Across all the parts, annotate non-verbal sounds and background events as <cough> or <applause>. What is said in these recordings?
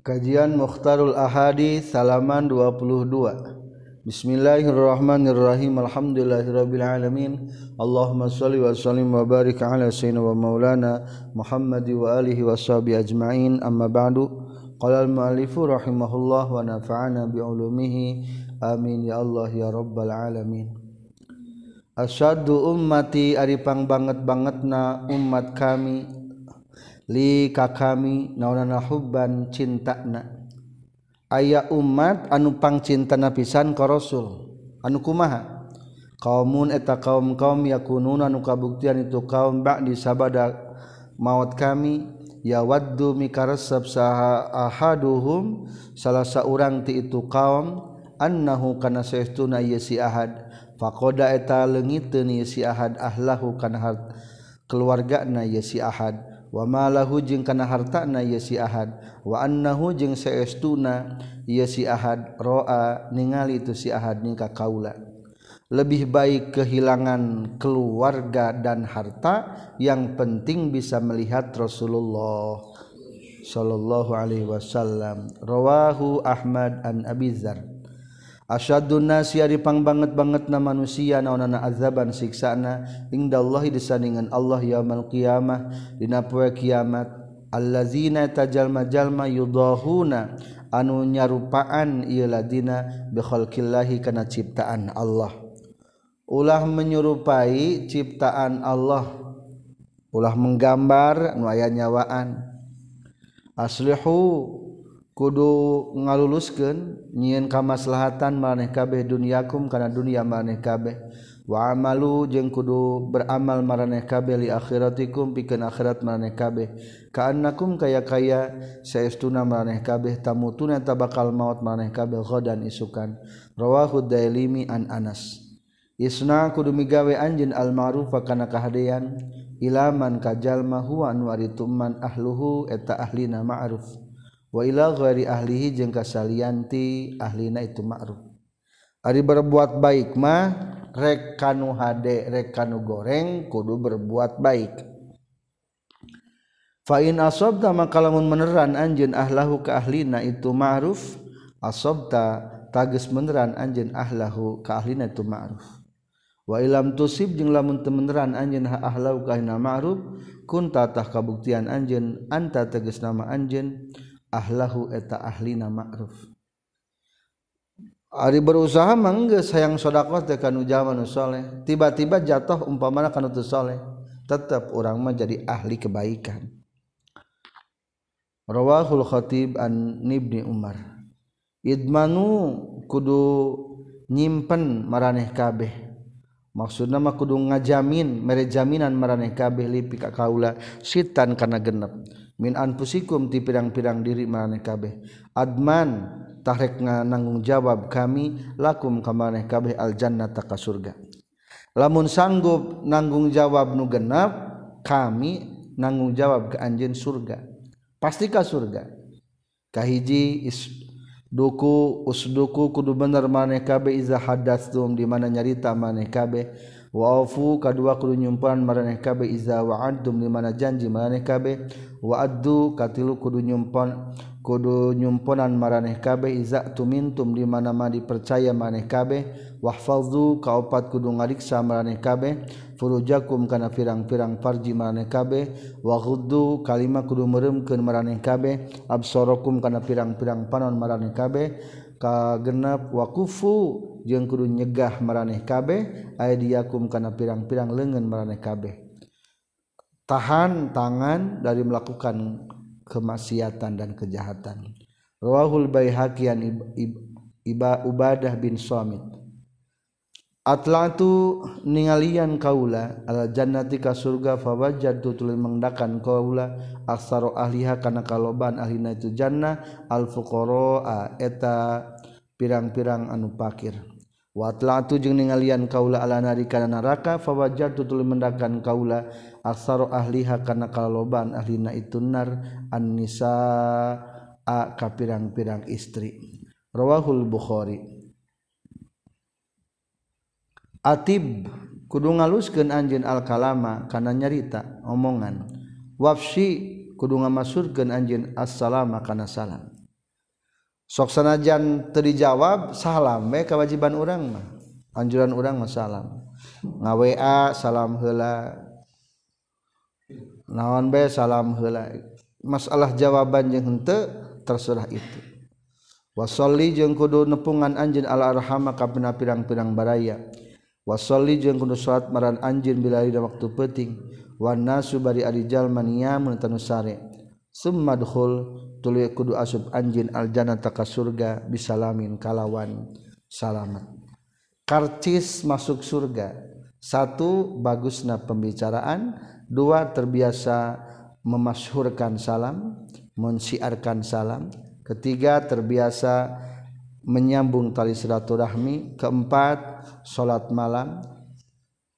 Kajian Mukhtarul Ahadi Salaman 22 Bismillahirrahmanirrahim Alhamdulillahirabbil alamin Allahumma shalli wa sallim wa barik ala sayyidina wa maulana Muhammad wa alihi wa sahbihi ajma'in amma ba'du qala al muallifu rahimahullah wa nafa'ana bi ulumihi amin ya Allah ya rabbal alamin Asyaddu ummati ari pang banget bangetna umat kami li ka kami naonana hubban cintana. Aya umat anu pangcintana pisan ka rasul. Anu kumaha? Kaumun eta kaum kaum yakununa anu kabuktian itu kaum ba'di sabada maut kami ya waddu mikaresep saha ahaduhum. Salah saurang ti itu kaum annahu kana saestuna yasi ahad. Faqada eta leungiteun yasi ahad ahlahu kana keluargana yasi ahad. wamalahu jeung kana hartana ye si Ahad. Waannahu jeung seestuna ye si Ahad. Roa ningali itu si Ahad nikah kaula. Lebih baik kehilangan keluarga dan harta yang penting bisa melihat Rasulullah Shallallahu Alaihi Wasallam. Rawahu Ahmad an Abizar Asyadun nasi ari pangbanget banget na manusia naonana azaban siksana. Indallahi disandingan Allah yaumal qiyamah. Dina poe kiamat. Allazina tajalma-jalma yudahuna anu nyarupaan ieu ladina bi khalqillahi kana ciptaan Allah. Ulah menyerupai ciptaan Allah. Ulah menggambar nu aya nyawaan. Aslihu kudu ngaluluskeun nyieun kamaslahatan maneh kabeh dunyakum kana dunia maneh kabeh. Wa amalu jeung kudu beramal maraneh kabeh li akhiratikum pikeun akhirat maraneh kabeh. Kaannakum kaya-kaya saestuna maraneh kabeh tamutuna tabakal maut maraneh kabeh ghadan isukan. Rawahu dailimi an anas. Isna kudu migawe anjeun al ma'ruf kana kahadean ilaman kajalma huwa anu ari ahluhu eta ahlina ma'ruf. waila ghairi ahlihi jeung kasalianti ahlina itu ma'ruf. Ari berbuat baik mah rek kanu hade rek kanu goreng kudu berbuat baik. Fa in asabta maka lamun meneran anjeun ahlahu ka ahlina itu ma'ruf asabta tages meneran anjeun ahlahu ka ahlina itu ma'ruf. Wa ilam tusib jeung lamun temeneran anjeun ahlahu ka ahlina ma'ruf kuntatah kabuktian anjeun anta tegas nama anjeun ahlahu eta ahlina ma'ruf Ari berusaha mangge sayang sodakoh teh kanu jaman soleh. Tiba-tiba jatuh umpamana kanu teu soleh. Tetap orang mah jadi ahli kebaikan. Rawahul Khatib an Ibni Umar. Idmanu kudu nyimpen maraneh kabeh. Maksudna mah kudu ngajamin mere jaminan maraneh kabeh lipi ka kaula sitan kana genep. min anfusikum ti pirang-pirang diri maneh kabeh. Adman tahrek nanggung jawab kami lakum ka maneh kabeh al jannata ka surga. Lamun sanggup nanggung jawab nu genap kami nanggung jawab ke anjeun surga. Pasti ka surga. Kahiji is duku usduku kudu bener maneh kabeh iza hadatsu di mana nyarita maneh kabeh. wafu kadua kudu nyumpan maraneh kabe iza wa'adtum di mana janji maraneh kabe. Wa'addu katilu kudu nyumpan kudu nyumponan maraneh kabe. Iza tumintum di mana ma dipercaya maraneh kabe. Wahfazu kaopat kudu ngariksa maraneh kabe. Furujakum kana pirang-pirang farji maraneh kabe. Wa ghuddu kalima kudu meuremkeun maraneh kabe. Absarakum kana pirang-pirang panon maraneh kabe. Kagenep wa kufu jeung kudu nyegah maraneh kabeh aya diakum kana pirang-pirang lengan maraneh kabeh. Tahan tangan dari melakukan kemaksiatan dan kejahatan. Rawahul baihaqian iba ubadah bin samit Atlatu ningalian kaula ala jannati ka surga fawajadtu tuluy mengdakan kaula aksaro ahliha kana kaloban ahlina itu jannah al fuqara eta pirang-pirang anu pakir. watlatu jeung ningalian kaula ala nari kana neraka fawajar tutul mendakan kaula aksaro ahliha kana kaloban ahlina itunar an-nisa a ka pirang-pirang istri. Rawahul bukhari. Atib kudu ngaluskeun anjeun al kalama kana nyarita omongan. Wafsi kudu ngamasurkeun anjeun assalama kana salam. sok sanajan teu dijawab salam we kewajiban urang mah. Anjuran urang mah salam. Ngawa salam heula. Naon be salam heula. Masalah jawaban jeung henteu terserah itu. Wasolli jeung kudu nepungan anjin ala arhama ka pirang-pirang baraya. Wasolli jeung kudu salat maran anjin bila dina waktu penting wan nasu bari ari jalma niyamun tanu sare. Summa dukhul. Tuluy kudu asup anjin aljannata ka surga bisalamin kalawan salamat. Karcis masuk surga. Satu bagusna pembicaraan. Dua terbiasa memasyhurkan salam mensiarkan salam. Ketiga terbiasa menyambung tali silaturahmi. Keempat salat malam.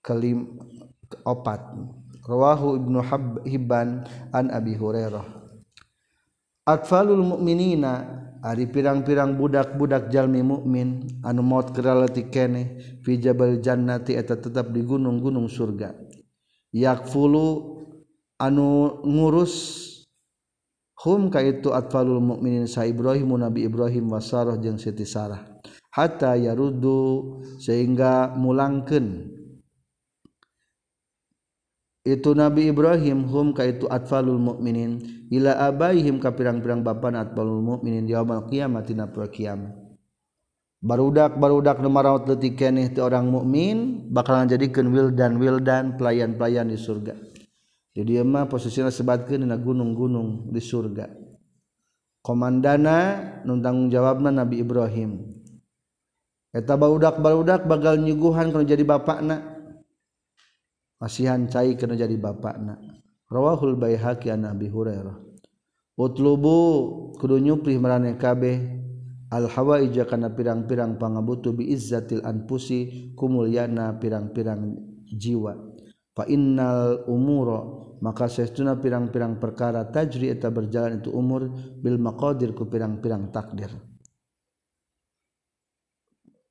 Kelim opat rawahu ibnu hibban an abi hurairah atfalul mukminina Ari pirang-pirang budak-budak jalmi mukmin anu maut keralati kene fi jabal jannati eta tetap di gunung-gunung surga. Yakfulu anu ngurus hum kaitu atfalul mukminin sa Ibrahim Nabi Ibrahim wasarah jeung Siti Sarah. Hatta yarudu sehingga mulangkeun itu Nabi Ibrahim hum ka itu atfalul mukminin ila abaihim ka pirang-pirang bapa atfalul mukminin yaumul kiamat dina kiamat. Barudak barudak nu marawat leutik keneh ti orang mukmin bakalan jadikeun wildan wildan pelayan-pelayan di surga. Jadi mah posisinya sebatkeun dina gunung-gunung di surga. Komandana nun tanggung jawabna Nabi Ibrahim. Eta barudak-barudak bakal nyuguhan kana jadi bapakna masihan cai kana jadi bapakna. Rawahul baihaqi an Abi Hurairah. Utlubu kudu nyuprih marane kabeh. Al hawaija kana pirang-pirang pangabutuh bi izzatil anfusi kumulyana pirang-pirang jiwa. Fa innal umura maka sesuna pirang-pirang perkara tajri eta berjalan itu umur bil maqadir ku pirang-pirang takdir.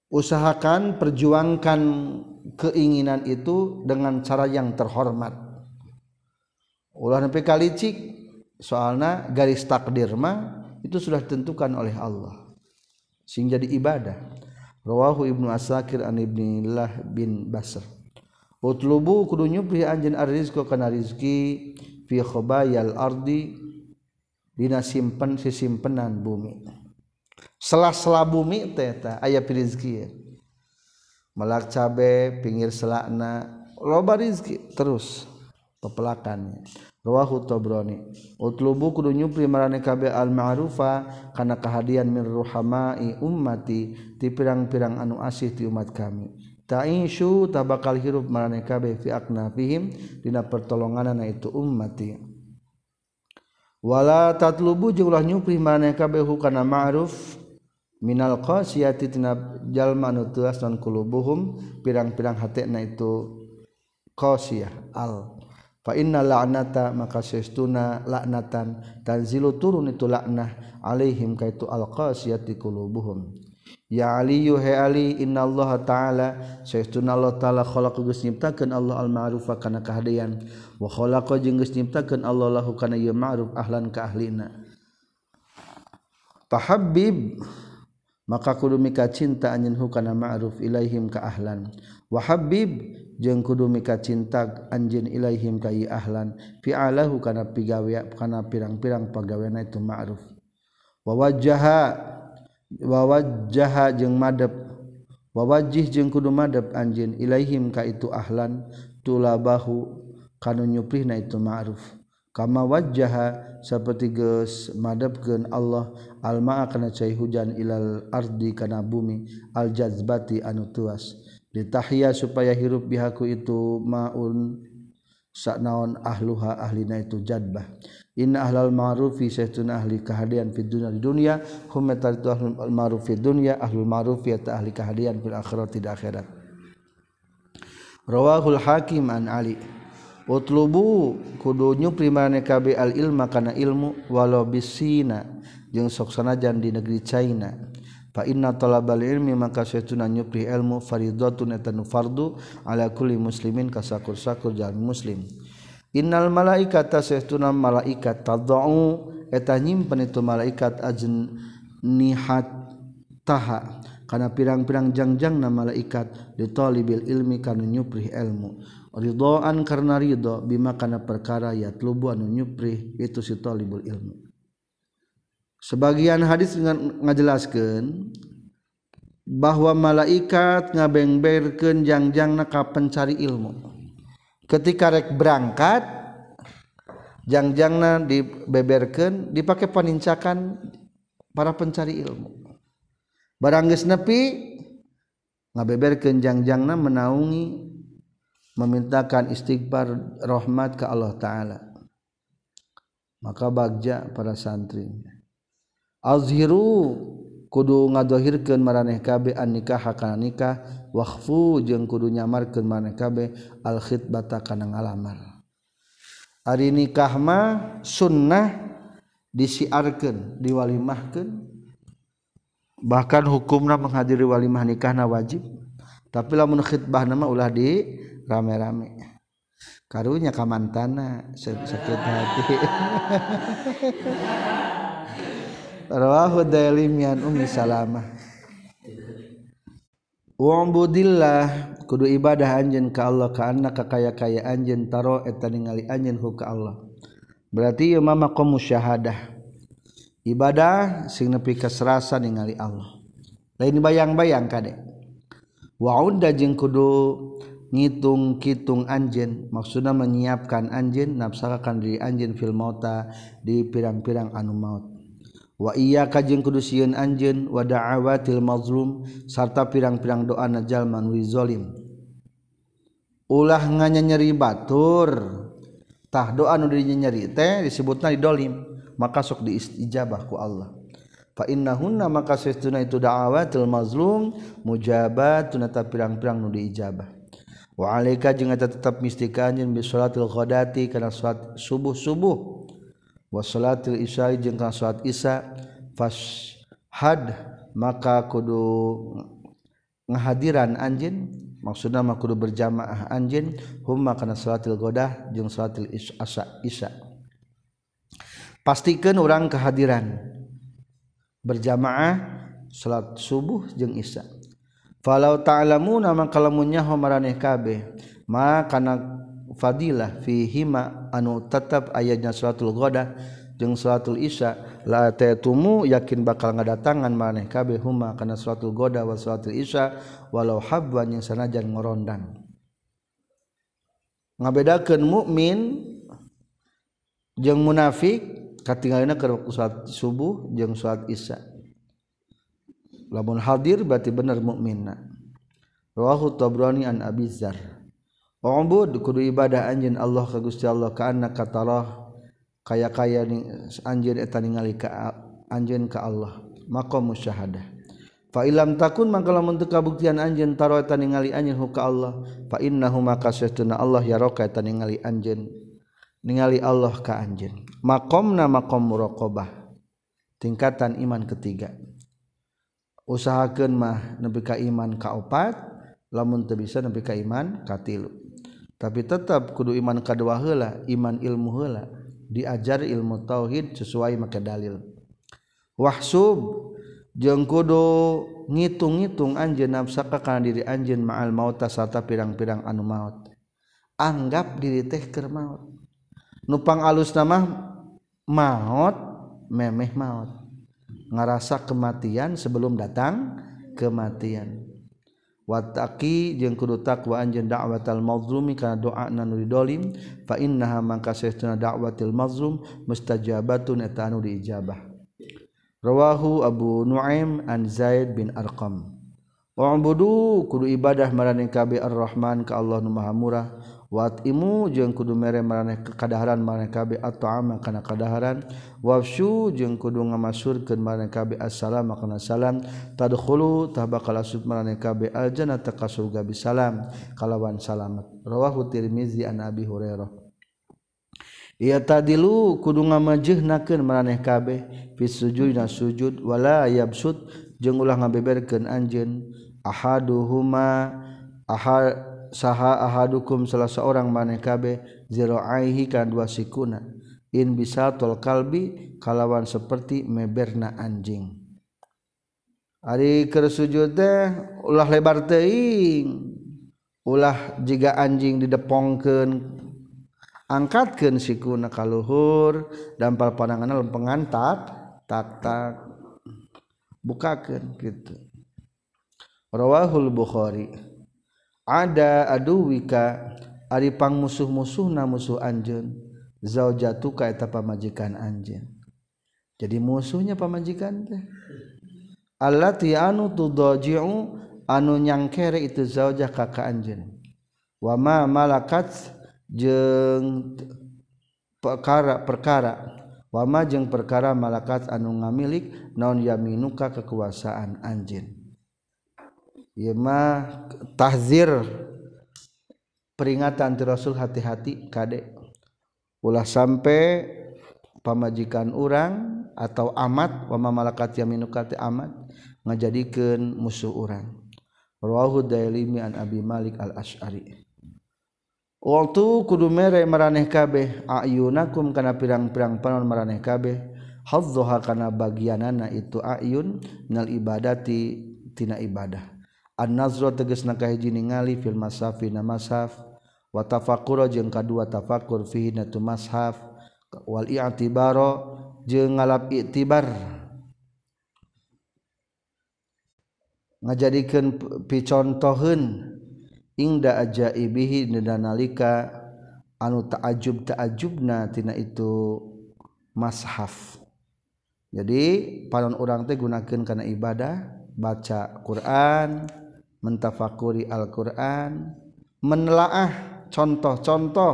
Usahakan perjuangkan keinginan itu dengan cara yang terhormat. Ulah nepi kalicik soalna garis takdir mah itu sudah ditentukan oleh Allah. Sehingga jadi ibadah. Rawahu ibnu asakir an ibnillah bin basr. Utlubu kudu nyupri anjeun arrizqa kana rizki fi khobayal ardi dina simpen sisimpenan bumi. Sela-sela bumi teh eta aya rizki. melak cabe pinggir selakna loba rizki terus. Pepelakannya. Rawahu Tobroni Utlubu kudu nyupri marane kabe al-ma'rufa Kana kahadian min ruhamai ummati Ti pirang-pirang anu asih ti umat kami. Ta'ishu tabakal hirup marane kabe Fi aknafihim Dina pertolonganana itu ummati. Wala tatlubu jaulah nyupri marane kabe Hukana ma'ruf minal qasiyati tina jalma anu teuas non kulubuhum pirang-pirang hatena itu qasiyah al. Fa inna la'nata maka sesuna la'natan tanzilu turun itu laknah alaihim kaitu al qasiyati kulubuhum. Ya aliyu he ali innallaha ta'ala sesuna Allah ta'ala khalaqa geus nyiptakeun Allah al ma'rufa kana kahadean wa khalaqa jeung geus nyiptakeun Allah lahu kana ieu ma'ruf ahlan ka ahlina. Pahabib maka kudu mika cinta anjin hukana ma'ruf ilaihim ka ahlan. Wa habib jeung kudu mika cinta anjin ilaihim ka ahlan. Fi'alahu kana pigawe kana pirang-pirang pagaweana itu ma'ruf. Wa wajjaha wa wajjaha jeung madep wawajjih jeung kudu madep anjin ilaihim ka itu ahlan. Tulabahu kana nyuprihna itu ma'ruf. Kama wajaha seperti ges madebken Allah alma akan cair hujan ilal ardi kana bumi aljazbati anu tuas. Ditahya supaya hirup bihaku itu maun sak naon ahluha ahlina itu jadbah. Inna ahlal ma'rufi sayyiduna ahli kehadian fi dunia di dunia hum itu ahlul ma'ruf fi dunia ahlul ma'ruf ta ahli kehadian fil akhirat di akhirat. Rawahul Hakim an Ali Utlubu nyupri maneh kabe al ilma kana ilmu walau bisina jeung sok sanajan di negeri China. Fa inna talabal ilmi maka sayyiduna nyupri ilmu faridatun eta fardu ala kulli muslimin kasakur-sakur jalan muslim. Innal malaikat tasuna malaikat tadau eta nyimpen itu malaikat ajin nihat taha. Karena pirang-pirang jangjang na malaikat ditolibil ilmi kanu nyupri ilmu ridhoan karena ridho bima kana perkara yatlubu anu nyupri itu si talibul ilmu. Sebagian hadis dengan ngajelaskeun bahwa malaikat ngabengberkeun jangjangna ka pencari ilmu. Ketika rek berangkat jangjangna dibeberkeun dipakai panincakan para pencari ilmu. Barang geus nepi ngabeberkeun jangjangna menaungi memintakan istighfar rahmat ke Allah taala. Maka bagja para santri. Azhiru kudu ngadohirkeun maraneh kabeh an nikah kana nikah. Waqfu jeung kudu nyamarkeun maraneh kabeh al khitbata kana ngalamar. Ari nikah mah sunnah disiarkeun diwalimahkeun. Bahkan hukumna menghadiri walimah nikahna wajib. Tapi lamun khitbah nama ulah di rame-rame. Karunya kamantana sakit hati. <laughs> Rawahu dailimian ummi salamah. Wa'budillah kudu ibadah anjeun ka Allah ka anna ka kaya-kaya anjeun taro eta ningali anjeun hu ka Allah. Berarti ieu mah maqam musyahadah ibadah sing nepi kasrasa ningali Allah. Lain bayang-bayang kade wa'udda jeung kudu ngitung kitung anjen maksudna menyiapkan anjen nafsakakan diri anjen fil mauta di pirang-pirang anu maut. Wa iya kajeng kudu sieun anjeun wa da'awatil mazlum sarta pirang-pirang doa najal man zalim ulah nganyeri batur. Tah doa nu nyeri teh disebutna didolim maka sok diijabah ku Allah. fa innahunna maka sesuna itu da'awatul mazlum mujabatun eta pirang-pirang nu diijabah. Wa alaika jeung eta tetep mistika anjeun bi salatil ghadati kana salat subuh-subuh. Wa salatil isya jeung kana salat isya fashhad maka kudu ngahadiran anjeun. Maksudna mah kudu berjamaah anjeun humma kana salatil ghadah jeung salatil isya isya. Pastikan orang kehadiran. berjamaah salat subuh jeung Isya. Falau ta'lamu nama kalamunnya homaraneh kabeh ma kana fadilah fihima anu tetap ayatnya salatul ghadah jeung salatul Isya la ta'tumu yakin bakal ngadatangan maneh kabeh huma kana salatul ghadah wa salatul Isya walau habwan yang sanajan ngorondang ngabedakeun mukmin jeung munafik katingalina ke waktu salat subuh jeung salat isya. Lamun hadir berarti bener mukminna. Rawahu tabrani an abi dzar Ubud kudu ibadah anjeun Allah ka Gusti Allah ka anna katarah kaya-kaya anjeun eta ningali ka anjeun ka Allah. Maqam musyahadah fa ilam takun mangka lamun teu kabuktian anjeun taro eta ningali anjeun ka Allah fa innahu maka Allah ya roka eta ningali anjeun. ningali Allah ka anjeun. Maqamna maqam muraqabah tingkatan iman ketiga. Usahakeun mah nepi ka iman ka opat lamun teu bisa nepi ka iman ka tilu. Tapi tetap kudu iman ka dua heula iman ilmu heula. Diajar ilmu tauhid sesuai make dalil. Wahsub jeung kudu ngitung-ngitung anjeun nafsaka kana diri anjeun ma'al mauta sarta pirang-pirang anu maut. Anggap diri teh keur maut. nupang alus nama maut memeh maut ngerasa kematian sebelum datang kematian. Wataki jeung kudu takwa anjeun da'watal mazlumi kana doa nu didolim fa innaha mangka saestuna da'watil mazlum mustajabatun eta anu diijabah. Rawahu abu nuaim an zaid bin arqam. Wa'budu kudu ibadah marani kabe ar-rahman ka Allah nu maha murah. wat imu jeung kudu mere maraneh kekadaharan maraneh kabe atau ama kana kadaharan. Wafsu jeung kudu ngamasurkeun maraneh kabe assalam kana salam. Tadkhulu tah bakal asup maraneh kabe aljannata ka surga bisalam kalawan salamet. Rawahu tirmizi an abi hurairah. Ia tadilu kudu ngamajeuhnakeun maraneh kabe. Fi sujudna sujud wala yabsud jeung ulah ngabeberkeun anjeun. Ahaduhuma ahad saha ahadukum salah seorang maneh kabeh ziraihi kan dua sikuna. In bisa tol kalbi kalawan seperti meberna anjing. Ari keur sujud teh ulah lebar teuing. Ulah jika anjing didepongkeun angkatkeun sikuna ka luhur dampal pandanganna lempengan tak tak tak bukakeun gitu Rawahul Bukhari. Ada aduh wika Aripang musuh-musuh na musuh anjen zaujatuka eta pamajikan anjen jadi musuhnya pamajikan teh. Allati anu tudaji'u anu nyangkere itu zaujah kakak anjen wa ma malakat jeung perkara perkara. Wa ma jeung perkara malakat anu ngamilik naon yaminuka kekuasaan anjen mah tahzir peringatan ti Rasul hati-hati kade. Ulah sampai pamajikan orang atau amat wama malakat yaminuka amat ngajadikeun musuh orang rawahu dailimi an abi malik al asy'ari Waktu kudu mere maraneh kabeh ayunakum kana pirang-pirang panon maraneh kabeh hadzaha kana bagianana itu ayun nal ibadati tina ibadah. an-nazra tegas na kahiji ningali fil masafi na mashaf. Wa tafakkur jeung kadua tafakkur fihi na tu mashaf. Wal i'tibaro jeung ngalap i'tibar. Ngajadikeun picontoheun ingda ajaibihi dina nalika anu ta'ajub ta'ajubna tina itu mashaf. Jadi panon urang teh gunakeun kana ibadah baca Quran mentafakuri Alquran menelaah contoh-contoh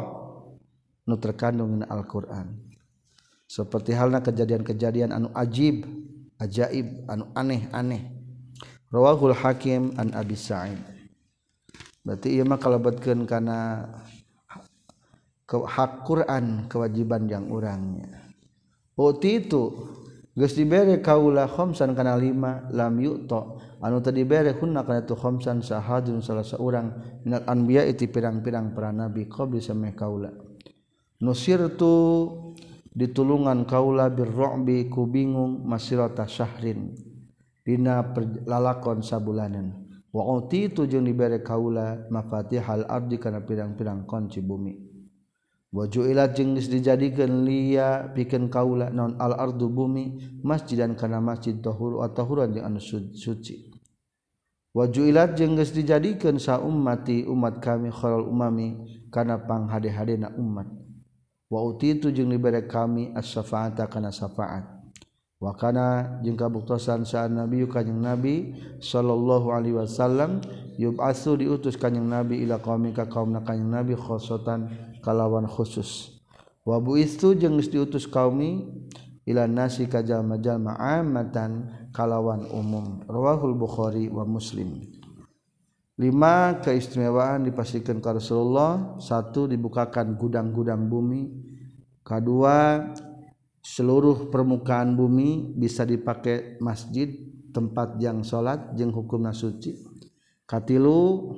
nu terkandung Alquran. Seperti halnya kejadian-kejadian anu ajib ajaib anu aneh-aneh. Rawahul hakim an abi sa'id. Berarti ieu mah kalebetkeun kana hak Quran kewajiban yang urangnya. waktu itu geus dibere kaula khamsan kana lima lam yu'ta. anu tadi bere hunna kana tu khamsan sahadun salah seorang minal anbiya iti pirang-pirang para nabi qabli sameh kaula. Nusirtu ditulungan kaula birru'bi ku bingung masirata syahrin. Dina lalakon sabulanan. Wa utitu jeung dibere kaula mafatihal ardi kana pirang-pirang kunci bumi. wajuilat jeung dijadikeun liya pikeun kaula non al ardu bumi masjidan kana masjid tahur atau tahuran jeung anu suci. Wajuilat jeung dijadikan sa ummati umat kami khalal umami kana panghade-hadena umat. Wa utitu jeung dibere kami as-syafaata kana syafaat. Wa kana jeung kabuktosan sa nabi kanjing nabi sallallahu alaihi wasallam yub'atsu diutus kanjing nabi ila qaumi ka kaum kanjing nabi khosotan kalawan khusus. Wa buistu jeung diutus kaumi ila nasi ka jalma-jalma amatan kalawan umum. Rawahul bukhari wa muslim. Lima keistimewaan dipastikan ke Rasulullah. Satu dibukakan gudang-gudang bumi. Kedua seluruh permukaan bumi bisa dipakai masjid tempat yang sholat jeng hukum nasuci katilu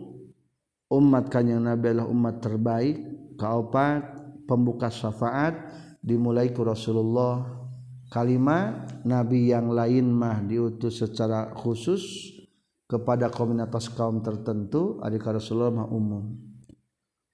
umat kanyang nabi adalah umat terbaik kaopat pembuka syafaat dimulai ke Rasulullah. Kalimat nabi yang lain mah diutus secara khusus kepada komunitas kaum tertentu adik Rasulullah mah umum.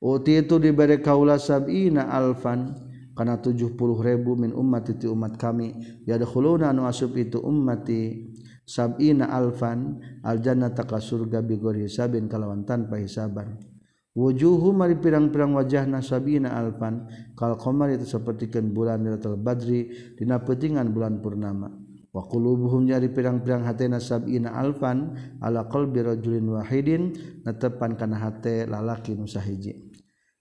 Uti itu diberi kaula sab'ina alfan karena tujuh puluh ribu min umat itu umat kami. Yadkhuluna anu asup itu ummati sab'ina alfan al jannata ka surga bi hisabin kalawan tanpa hisaban wujuhu mari pirang-pirang wajah nasabina alfan. Kal qamar itu sapertikeun bulan Lailatul Badri dina peutingan bulan purnama. Wa qulubuhum nyari pirang-pirang hatena sabina alfan ala qalbi rajulin wahidin netepan kana hate lalaki nu sahiji.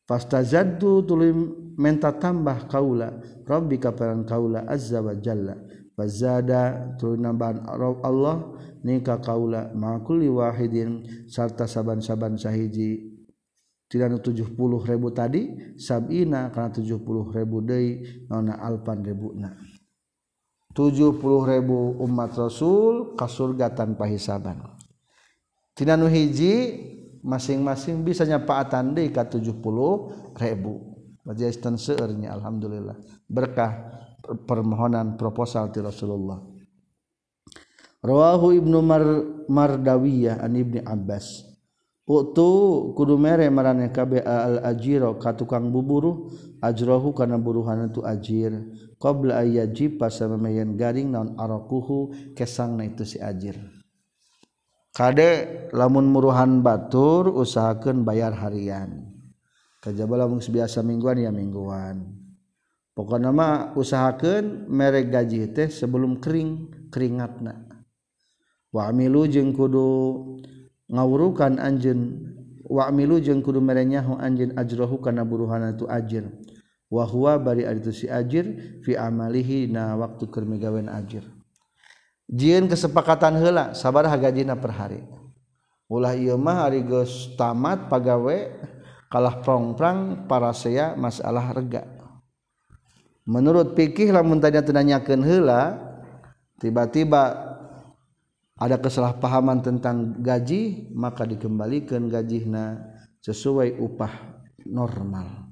Fastazaddu tuluy menta tambah kaula rabbika parang kaula azza wa jalla. Fazada tuluy nambahan Allah nika kaula ma kulli wahidin sarta saban-saban sahiji. 70 ribu tadi sabina karena 70 ribu day nona alpan ribuna 70 ribu umat Rasul ke surga tanpa hisaban. Tina nu hiji masing-masing bisa nyapaatan deui ka 70 ribu. Majelistan seurnya alhamdulillah. Berkah permohonan proposal ti Rasulullah. Rohahu Ibnu Mardawiyah an Ibni Abbas Utu kudu mere marane kabe al ajiro ka tukang buburu ajrohu kana buruhan itu ajir. Qabla ayajib pasamayan garing naon arakuhu kesangna itu si ajir. Kade lamun muruhan batur usahakeun bayar harian. Kajaba lamun biasa mingguan ya mingguan. Pokona mah usahakeun mere gaji teh sebelum kering keringatna. Wa amilu jeung kudu ngawurukan anjin wamilu jeung kudu merenyahu anjin ajrohu kana buruhana tu ajir. Wa huwa bari aditu si ajir fi amalihi na waktu keur migawean ajir. Jieun kesepakatan heula sabaraha gajina per hari. Ulah ieu mah ari geus tamat pagawe kalah prongprang para saya masalah rega. Menurut pikih lamun tanya tenanyakeun heula tiba-tiba ada kesalahpahaman tentang gaji maka dikembalikan gajina sesuai upah normal.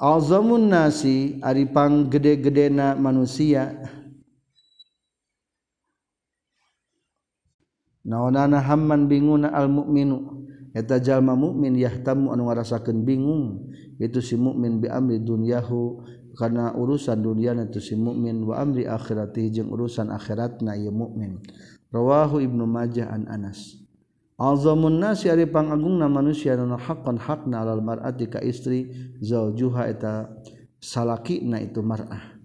Alzamun nasi aripang gede-gedena manusia. Naonana hamman binguna al mukminu eta jalma mukmin yahtamu anu ngarasakeun bingung. Itu si mukmin bi amri dunyahu. karena urusan dunia itu si mukmin wa amri akhirati jeung urusan akhirat na ieu mukmin. Rawahu ibnu majah an anas. Azamun nasi ari pangagungna manusia nu haqqan hakna alal mar'ati ka istri zaujuha eta salakina itu mar'ah.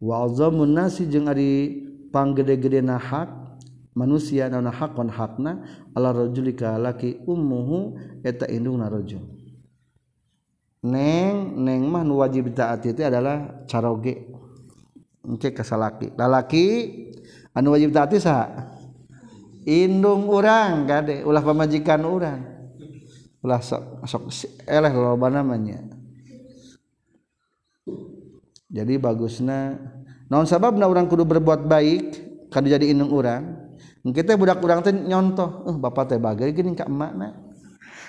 Wa azamun nasi jeung ari panggede-gedena hak manusia nu haqqan hakna ala rajuli ka laki ummuhu eta indungna rajul. neng neng mah nu wajib taat itu adalah caroge. Engke kasalaki lalaki anu wajib taat sah indung urang kade ulah pamajikan urang. Ulah sok sok eleh loba namanya jadi bagusna. Naon sababna urang kudu berbuat baik kadu jadi indung urang? Engke teh budak urang teh nyontoh eh oh, bapak teh bagai gini ka emakna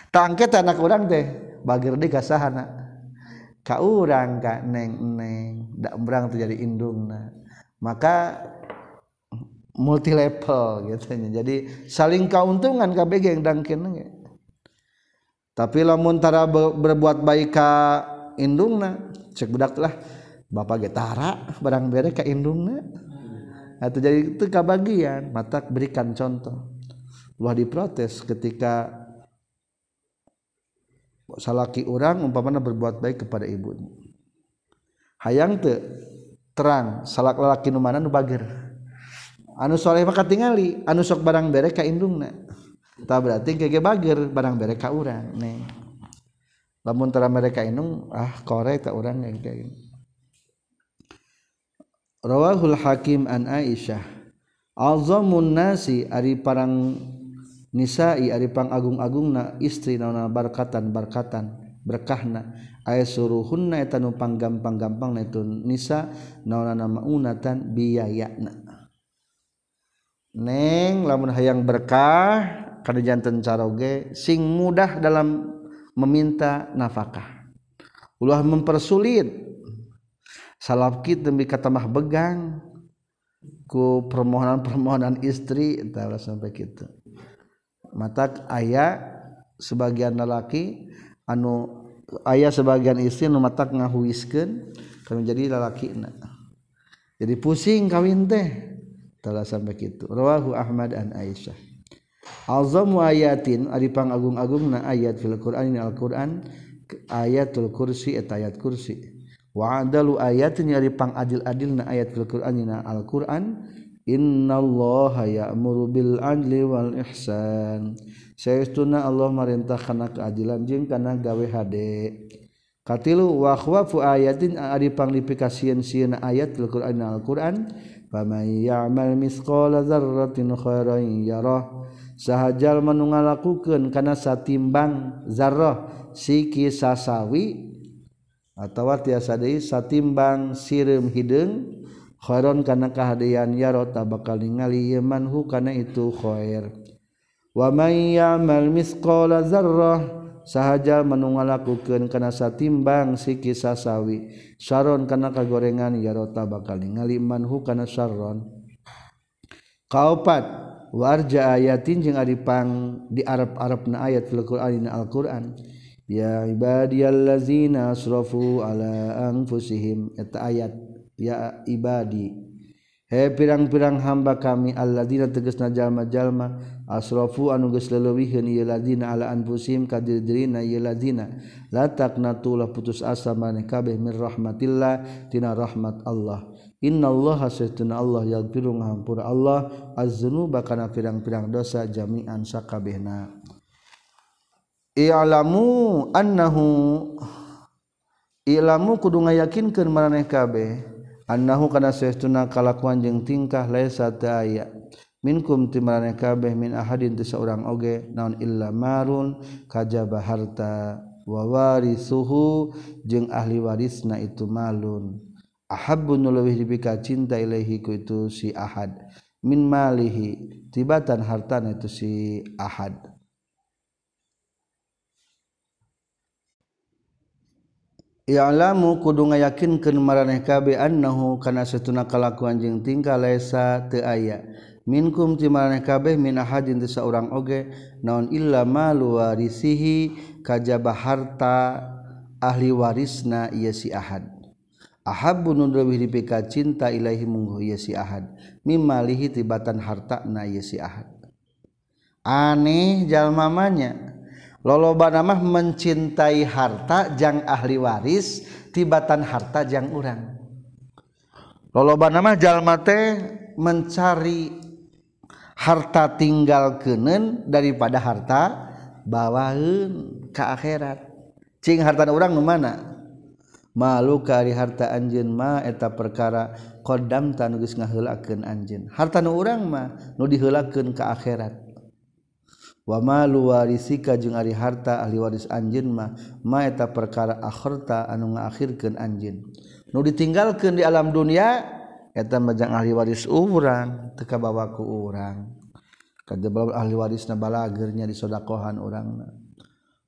tangke anak urang teh bagir di kasahana ka urang ka neng neng dak berang terjadi indungna. Maka multi level gitu jadi saling keuntungan KBG yang dangkin tapi lamun tara berbuat baik ka indungna cek budak lah bapak getara barang bere ka indungna. Atau jadi itu kabagian mata berikan contoh. Wah diprotes ketika salaki orang umpamana berbuat baik kepada ibunya. Hayang te terang salak lalaki nu mana nu bager. Anu soleh maka tingali anu sok barang berek ka indungna. Tak berarti kege bager barang berek ka urang neng. Lamun tara mereka indung ah kore tak urang yang kayak Rawahul Hakim an Aisyah Azamun nasi ari parang Nisai ari pang agung-agung na istri naona barkatan barkatan berkahna. Aya suruhunna eta nu panggampang-gampang itu nisa naona maunatan biayana Neng lamun hayang berkah kada janten caroge sing mudah dalam meminta nafkah. Ulah mempersulit. Salap kit demi kata mah begang ku permohonan-permohonan istri tahu sampai gitu mata ayah sebagian lelaki anu ayah sebagian istri nu mata ngahuiskeun kami jadi lelaki na. jadi pusing kawin teh telah sampai kitu rawahu Ahmad an Aisyah. Alzamu ayatin ari pangagung-agungna ayat fil Qur'an ini Al-Qur'an ayatul kursi eta ayat kursi. Wa adalu ayatin ari pang adil-adilna ayat fil Qur'an ini Al-Qur'an Innallaha ya'muru bil adli wal ihsan. Saestuna Allah marintah kana keadilan jeung kana gawe hade. Katilu wa khwafu ayatin ari panglipikasian sieuna ayat al Qur'an al Qur'an faman ya'mal misqala dzarratin khairan yarah. Sahajal manu ngalakukeun kana satimbang zarrah siki sasawi atawa tiasa deui satimbang sireum hideung khoron kana kahadian yarota bakal ningali yeman hu kana itu khair. Wa may ya'mal misqala zarrah sahaja menungalakukeun kana satimbang si kisah sawi. Saron kana kagorengan yarota bakal ningali man hu kana saron. Kaopat warja ayatin jeung ari pang di arab-arabna ayat fil qur'an al-qur'an. Ya ibadiyallazina asrafu ala anfusihim. Eta ayat ya ibadi. He pirang-pirang hamba kami alladzina tegasna jalma-jalma asrafu anu geus leuwihkeun ieu ladina ala anfusihim ka diri-dirina ieu ladina la taqnatu la putus asa maneh kabeh min rahmatillah tina rahmat Allah. Innallaha satuna Allah yaghfiru ngahampura Allah az-dzunuba kana pirang-pirang dosa jami'an sakabehna. I'lamu annahu i'lamu kudu ngayakinkeun maraneh kabeh annahu kana saestuna kalakuan jeung tingkah laisa teu aya minkum timarane kabeh min ahadin teu saurang oge naon illa marun kajaba harta wa warisuhu jeung ahli warisna itu malun. Ahabbu nuluwih dibika cinta ilaihi ku itu si ahad. Min malihi tibatan hartana itu si ahad. Ya'lamu kudu ngayakinkeun maraneh kabeh annahu kana satuna kalakuan jeung tingkah laisa teu aya. Minkum ti maraneh kabeh min ahadin teu saurang oge naon illa malu warisihi kajaba harta ahli warisna ieu si ahad. Ahabbu nu leuwih dipika cinta ilahi mungguh ieu si ahad. Mimalihi tibatan harta na ieu si ahad. Aneh jalma manya. lolobanamah mencintai harta jang ahli waris tibatan harta jang urang. Lolobanamah jalmate mencari harta tinggal kenen daripada harta bawaun ke akhirat. Cing harta orang mana? Malu kari harta anjin ma eta perkara kodam tanugis ngahelakeun anjin harta nu urang mah nu dihelakeun ke akhirat. wama warisika jeung ari harta ahli waris anjeun mah maeta perkara akhirta anu ngaakhirkeun anjeun. Nu ditinggalkeun di alam dunia eta majang ahli waris urang teu kabawa ku urang. Kadebal ahli warisna balagernya di sodakohan urangna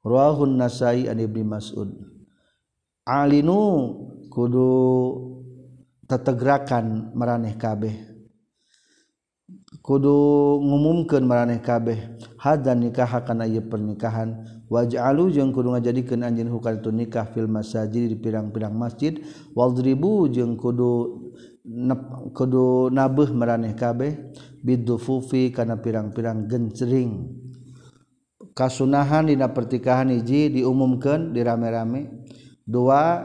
rawahun nasai an ibni mas'ud. Alinu kudu tetegrakan maraneh kabeh. kudu ngumumkan meraneh kabeh. Hadan nikah kana ieu pernikahan. Waj'alu jeung kudu ngajadikeun anjeun hukar itu nikah fil masajid di pirang-pirang masjid. Wadribu jeung kudu nep, kudu nabeuh meraneh kabeh. Bidufufi kana pirang-pirang gencering kasunahan dina pertikahan hiji diumumkeun di rame-rame dua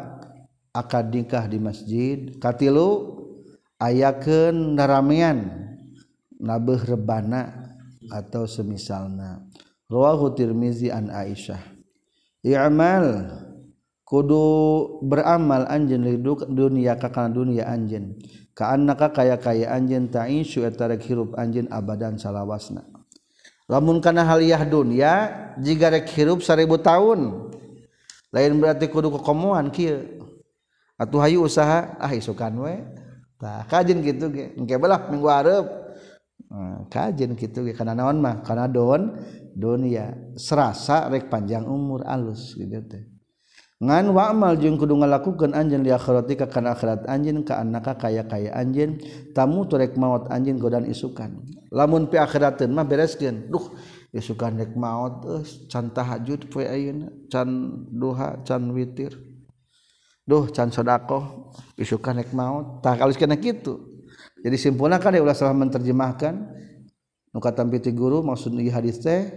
akad nikah di masjid. Katilu ayakeun naramean. nabeh rebana atau semisalna. Rawahu tirmizi an aisyah. I'mal kudu beramal anjeun dunia ka kana dunia anjeun. Ka annaka kaya-kaya anjeun ta'ishu eta rek hirup anjeun abadan salawasna. Lamun kana haliah dunia jika rek hirup 1000 tahun lain berarti kudu kekomoan kieu. Atuh hayu usaha ah isukan we. Tah kajin kitu ge engke belah minggu arep. Eh, kajjin gitu karena naon mah? Karena don dunia serasa rek panjang umur alus gitu teh. Ngan wa'mal jeung kudu ngalakukeun anjeun li akhiratika kana akhirat anjeun ka annaka kaya-kaya anjeun tamu turek maut anjeun godan isukan. Lamun pi akhirateun mah bereskeun duh isukan rek maut eus can tahajud poe ayeuna can duha can witir. Duh can sedekah isukan rek maut tah kaluskeun kitu. jadi simpulkan dia ulah salah menerjemahkan? Nuka tampiti guru maksud ieu hadis teh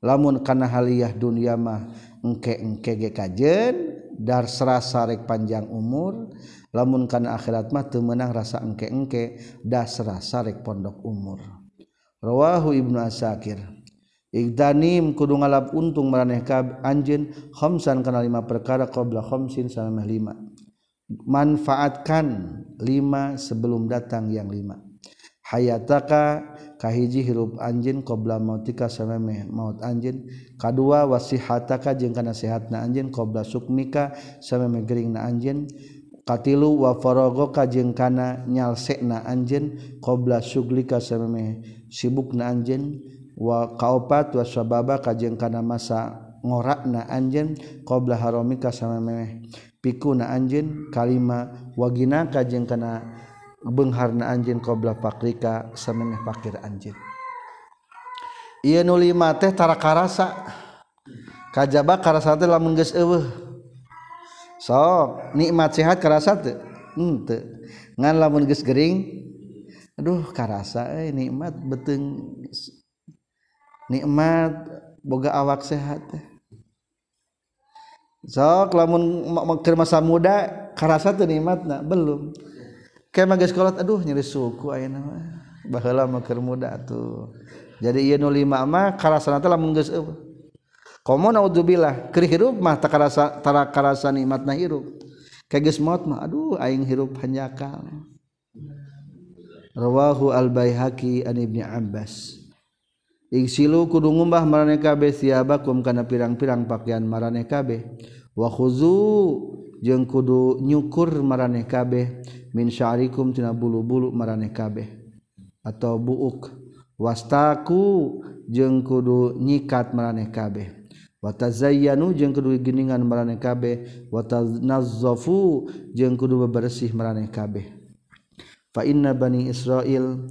lamun kana haliah dunya mah engke engke ge kajen dar serasa rek panjang umur lamun kana akhirat mah teu meunang rasa engke engke dar serasa rek pondok umur. Rawahu ibnu asakir. Igdanim kudu ngalap untung maraneh ka anjeun khamsan kana lima perkara qabla khamsin salamah lima. manfaatkan lima sebelum datang yang lima. Hayataka kahiji hirup anjin qobla mautika sameme maut anjin. Kadua wasihataka jeung kana sehatna anjin qobla sukmika sameme geuringna anjin. Katilu wa faragoka jeung kana nyalsekna anjin qobla suglika sameme sibukna anjin. Wa kaopat wa sababa kajeng kana masa ngorakna anjin qobla haromika sameme pikuna anjin kalima wagina kajeng kana bengharna anjin qobla pakrika samemeh pakir anjin ieu nu lima teh tara karasa. Kajaba karasa teh lamun geus eueuh. Sok nikmat sehat karasa teh. Hmm, Henteu ngan lamun geus gering aduh karasa euy nikmat beteng. Nikmat boga awak sehat teh. sok lamuntir masa muda karasa tuh nikmatna belum. Kayak mage sekolah aduh nyeri suku ayeuna mah. Baheula mah keur muda tuh. Jadi ieu nu lima mah karasana teh lamun geus komo naudzubillah keur hirup mah tak karasa tara karasa nikmatna hirup. Kayak geus maut mah aduh aing hirup hanjakal. Rawahu al baihaqi an ibni abbas. Iksilu kudu ngumbah marane kabeh siabakum kana pirang-pirang pakaian marane kabeh. Wa khuzu jeung kudu nyukur marane kabeh. Min syarikum tina bulu-bulu marane kabeh. Atau buuk. Wastaku jeung kudu nyikat marane kabeh. Wa tazayyanu jeung kudu geningan marane kabeh. Wa tanazzafu jeung kudu bebersih marane kabeh. Fa inna bani israil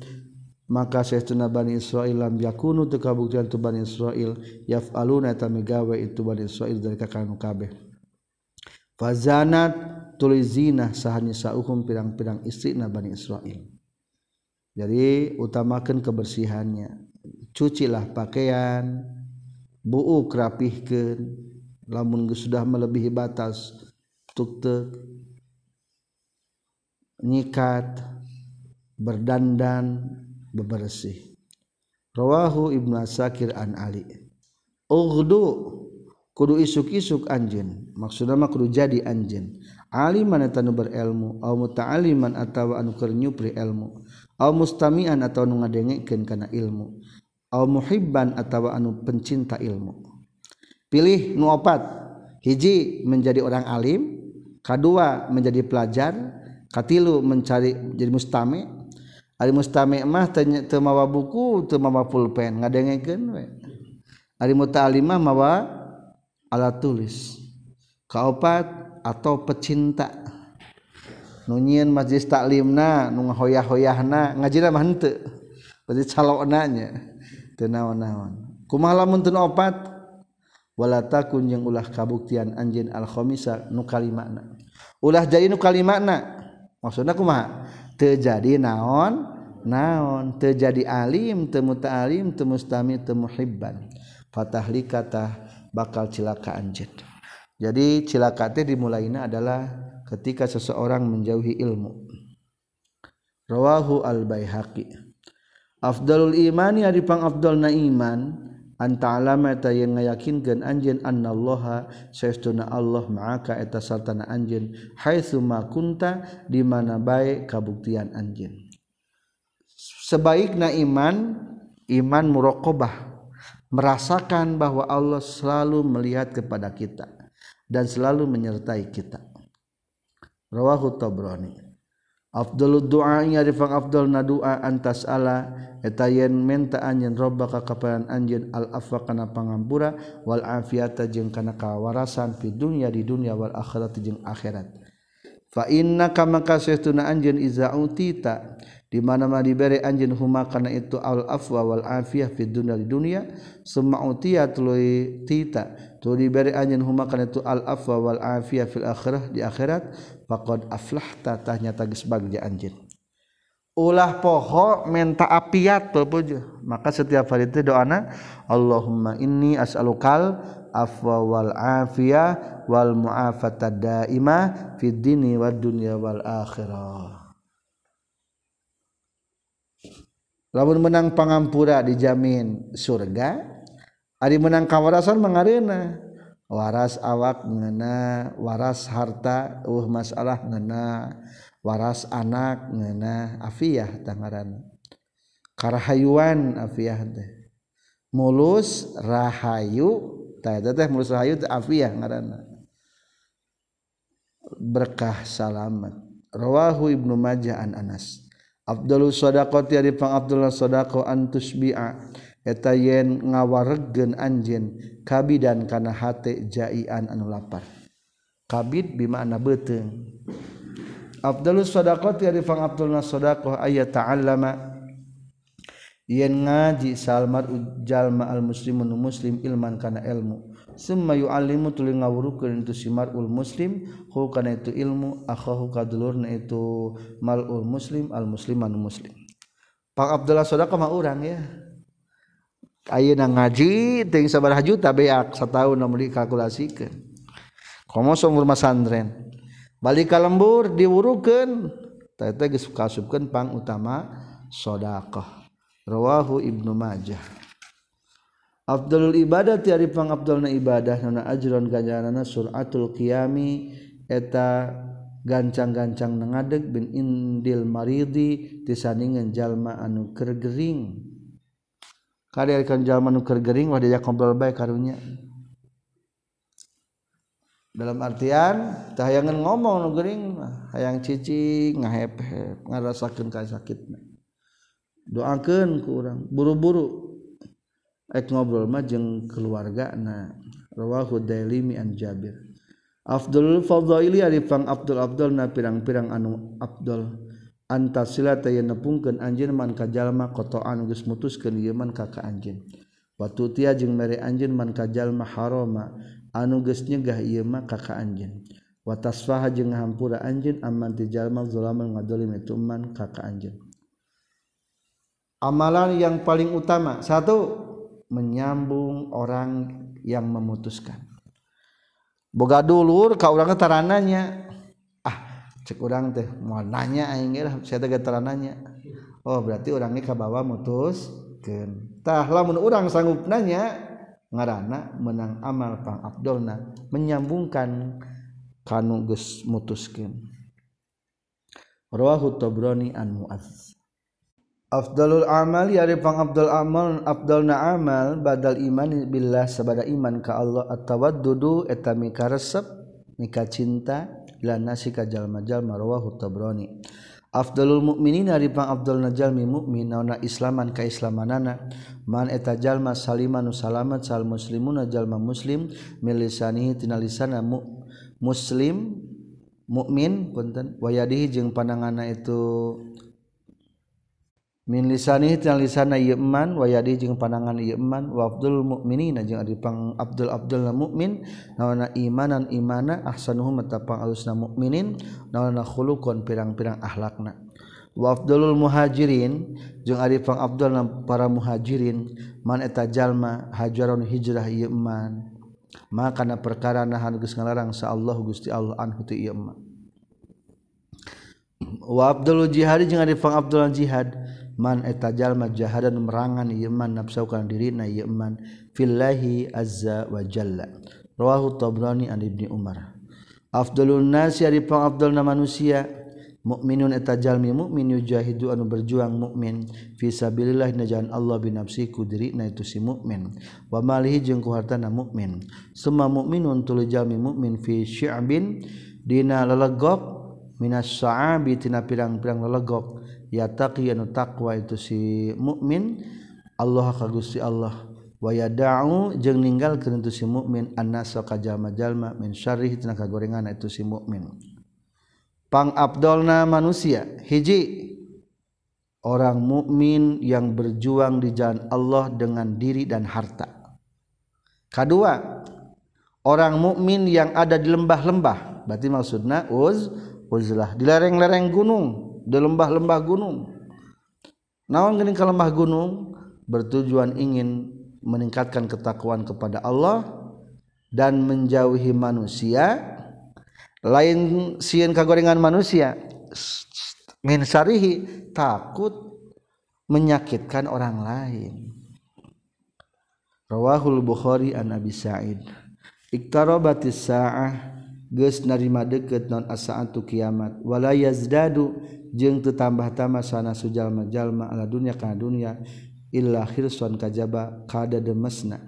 maka saestuna Bani Israil lam yakunu teu kabuktian tu Bani Israil yaf'aluna eta migawe itu Bani Israil dari kakanu kabeh. Fazanat sahanya sauhum pirang-pirang istrina Bani Israil. Jadi utamakan kebersihannya. Cucilah pakaian buuk rapihkeun lamun sudah melebihi batas tuk nyikat berdandan bebersih. Rawahu Ibnu Asakir an Ali. Ughdu kudu isuk-isuk anjeun. Maksudna mah kudu jadi anjeun. Aliman eta nu berilmu au muta'aliman atawa anu keur nyupri ilmu. Au mustami'an atawa nu ngadengkeun kana ilmu. Au muhibban atawa anu pencinta ilmu. Pilih nu opat. Hiji menjadi orang alim. Kedua menjadi pelajar. Katilu mencari jadi mustami. Ari mustami mah teu mawa buku, teu mawa pulpen, ngadengekeun we. Ari muta'alimah mawa alat tulis. Kaopat atau pecinta. Nu nyieun majlis taklimna, nu ngahoyah-hoyahna, ngajina mah henteu. Berarti calokna nya. Teu naon-naon. Kumaha lamun teu opat? Wala takun jeung ulah kabuktian anjeun al-khamisa nu kalimana. Ulah jadi nu kalimana. Maksudna kumaha? terjadi naon? Naon? Terjadi alim temu ta'alim temu mustami temu hibban fatahli kata bakal cilaka anjid jadi cilakate dimulainya adalah ketika seseorang menjauhi ilmu. Rawahu al baihaqi afdalul imani ari pang afdalna iman. Anta alama eta yang ngayakinkeun anjeun annallaha saestuna Allah ma'aka eta sartana anjeun haitsu ma kunta di mana bae kabuktian anjeun. Sebaiknya iman iman muraqabah merasakan bahwa Allah selalu melihat kepada kita dan selalu menyertai kita. Rawahu tabrani Abdul doanyarifang Abdul nadua antas Allah etayen menta yen roba kakaparan anjeun al-afwa kana pangampura wal afiata jeung kana kawarasan fi dunya di dunya wal akhirat jeung akhirat. Fa inna kama kasaytuna anjeun iza utita di mana-mana diberi anjin huma kana itu al-afwa wal afiyah fi dunya di dunya summa utia tuluy tita. Tu diberi anjin huma karena itu al-afwa wal afiyah fil akhirah di akhirat faqad aflahta tahnya tagis bagi anjin ulah poho menta apiat pepuju maka setiap hari itu doana Allahumma inni as'alukal afwa wal afiyah wal mu'afata daimah fid dini wad dunya wal akhirah. Lamun menang pangampura dijamin surga ari menang kawarasan mengarena waras awak ngena waras harta uh masalah ngena. Waras anak ngena afiah tangaran karahayuan afiah teh. Mulus rahayu tah teh mulus rahayu teh afiah ngaranna berkah salamat. Rawahu ibnu majah an anas. Abdul sodako tiari pang Abdullah sodako antus bi'a eta yen ngawaregen anjin kabidan kana hate jaian anu lapar. Kabid bimana beteng Abdulus sodako tiari fang Abdul sodako ayat ta'allama. Yen ngaji salmar jalma al muslimun muslim ilman kana ilmu. Summa yu'allimu tuluy ngawurukeun itu simar ul muslim hu kana itu ilmu akhahu kadulurna itu mal ul muslim al musliman muslim. Pak Abdullah sodako mah urang ya. Ayeuna ngaji teuing sabaraha juta beak sataun nu dikalkulasikeun kalkulasikeun. Komoso umur masandren. Balik ka lembur diwurukeun teh geus kasubkeun pang utama sedekah. Rawahu Ibnu Majah. Abdul ibadah tiari pang abdulna ibadah nana ajron ganjaranana suratul qiyami eta gancang-gancang nengadeg bin indil maridi tisandingan jalma anu kergering kan zaman nuker Gering wah diajak ngobrol baik karunya dalam artian tah hayangan ngomong nu gering hayang cicing ngahep-hep ngarasakeun ka sakitna. Doakeun ku urang buru-buru. Ek ngobrol mah jeung keluargana. Rawahu dailimi an Jabir. Abdul Fadhaili ari pang Abdul Abdul na pirang-pirang anu Abdul. antasila taya nepungkeun anjeun man ka jalma qota'an geus mutuskeun ieu ka anjeun watu tia jeung mere anjeun man ka jalma anu geus nyegah ieu mah ka ka anjeun wa tasfaha jeung hampura anjeun ti jalma zulaman ngadolim itu man anjeun amalan yang paling utama satu menyambung orang yang memutuskan. Boga dulur ka orang tarananya. cek orang teh mau nanya aing lah saya teh getar nanya. Oh berarti orang ini kabawa mutus keun tah lamun orang sanggup nanya ngarana menang amal pang abdolna menyambungkan kanu geus mutuskeun. Rawahu tabrani an muaz Afdalul amal yari pang abdul amal abdalna amal badal iman billah sabada iman ka Allah at-tawaddudu eta mika resep mika cinta lan nasi ka jalma-jalma rawahu Tabrani. Afdalul mukminin naripang Abdul Najalmi mukmin naona Islaman ka islamanana. Man eta jalma saliman salamat sal muslimuna jalma muslim milisani tina lisana mu, muslim mukmin punten wayadihi jeung pananganna itu min lisani tina lisana yeman iman wa jeung panangan yeman wa abdul mukminina jeung ari pang abdul abdul mukmin nawana imanan imana ahsanuhum matapang alusna mukminin nawana khuluqon pirang-pirang akhlakna wa abdulul muhajirin jeung ari pang abdul para muhajirin man eta jalma hajaron hijrah yeman maka na perkara nahan geus ngalarang sa Allah Gusti Allah anhu ti ieu wa abdul jihad jeung ari pang abdul jihad man eta jalma jahadan merangan yeman nafsaukan dirina yeman fillahi azza wa jalla. Rawahu tabrani an ibni umar. Afdalun nasi ari pang afdalna manusia. Mukminun eta jalmi mukmin yujahidu anu berjuang mukmin fi sabilillah na jalan Allah bi nafsi ku itu si mukmin wa malihi jeung ku hartana mukmin summa mukminun tuluy jalmi mukmin fi syi'bin dina lelegok minas sa'abi tina pirang-pirang lelegok ya taqi anu taqwa itu si mukmin. Allah ka Gusti Allah. Wa yada'u jeung ninggalkeun itu si mukmin. Annasa ka jalma-jalma min syarri tina kagorengan itu si mukmin. Pang abdolna manusia. Hiji orang mukmin yang berjuang di jalan Allah dengan diri dan harta. Kedua orang mukmin yang ada di lembah-lembah. Berarti maksudna uz uzlah di lereng-lereng gunung di lembah-lembah gunung. Naon geuning ka lembah gunung? Bertujuan ingin meningkatkan ketakwaan kepada Allah dan menjauhi manusia. Lain sieun kagorengan manusia min sarihi takut menyakitkan orang lain. Rawahul bukhari an abi sa'id. Iktarabatis sa'ah geus narima deket non asaatu kiamat. Wala yazdadu jeung teu tambah-tambah sana sujalma-jalma ala dunya kana dunya illa khirsan kajaba kada demesna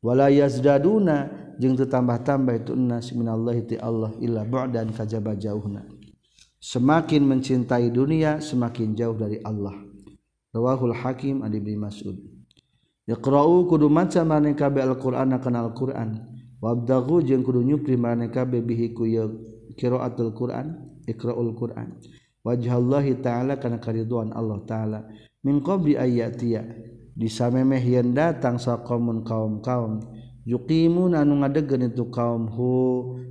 wala yazdaduna jeung teu tambah-tambah itu nas minallahi ti Allah illa bu'dan kajaba jauhna semakin mencintai dunia semakin jauh dari Allah rawahul hakim an ibnu mas'ud Iqra'u kudu maca maneh kabeh Al-Qur'an akan Al-Qur'an. Wabdagu jeung kudu nyupri maneh kabeh bihi ku ya qiraatul Qur'an, iqra'ul Qur'an. wajhallahi ta'ala kana kariduan Allah ta'ala. Min qabli ayatiya disamemeh yen datang saqamun kaum-kaum. Yuqimun anu ngadegen itu kaum hu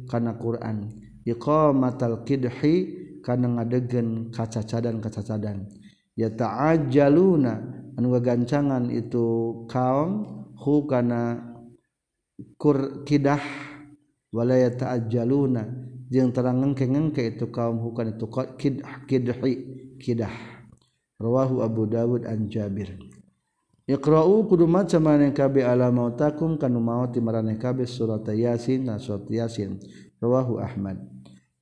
kana Quran. Iqamatal qidhi kana ngadegen kacacadan-kacacadan. Ya ta'ajjaluna anu gagancangan itu kaum hu kana kur kidah wala ya jeung terangengkengengke itu kaum bukan itu. Kidah kidhi kidah rawahu Abu Dawud an Jabir. Iqra'u kudu maca maneh kabeh ala mautakum kanu maut maraneh kabeh surat Yasin na surat Yasin. Rawahu Ahmad.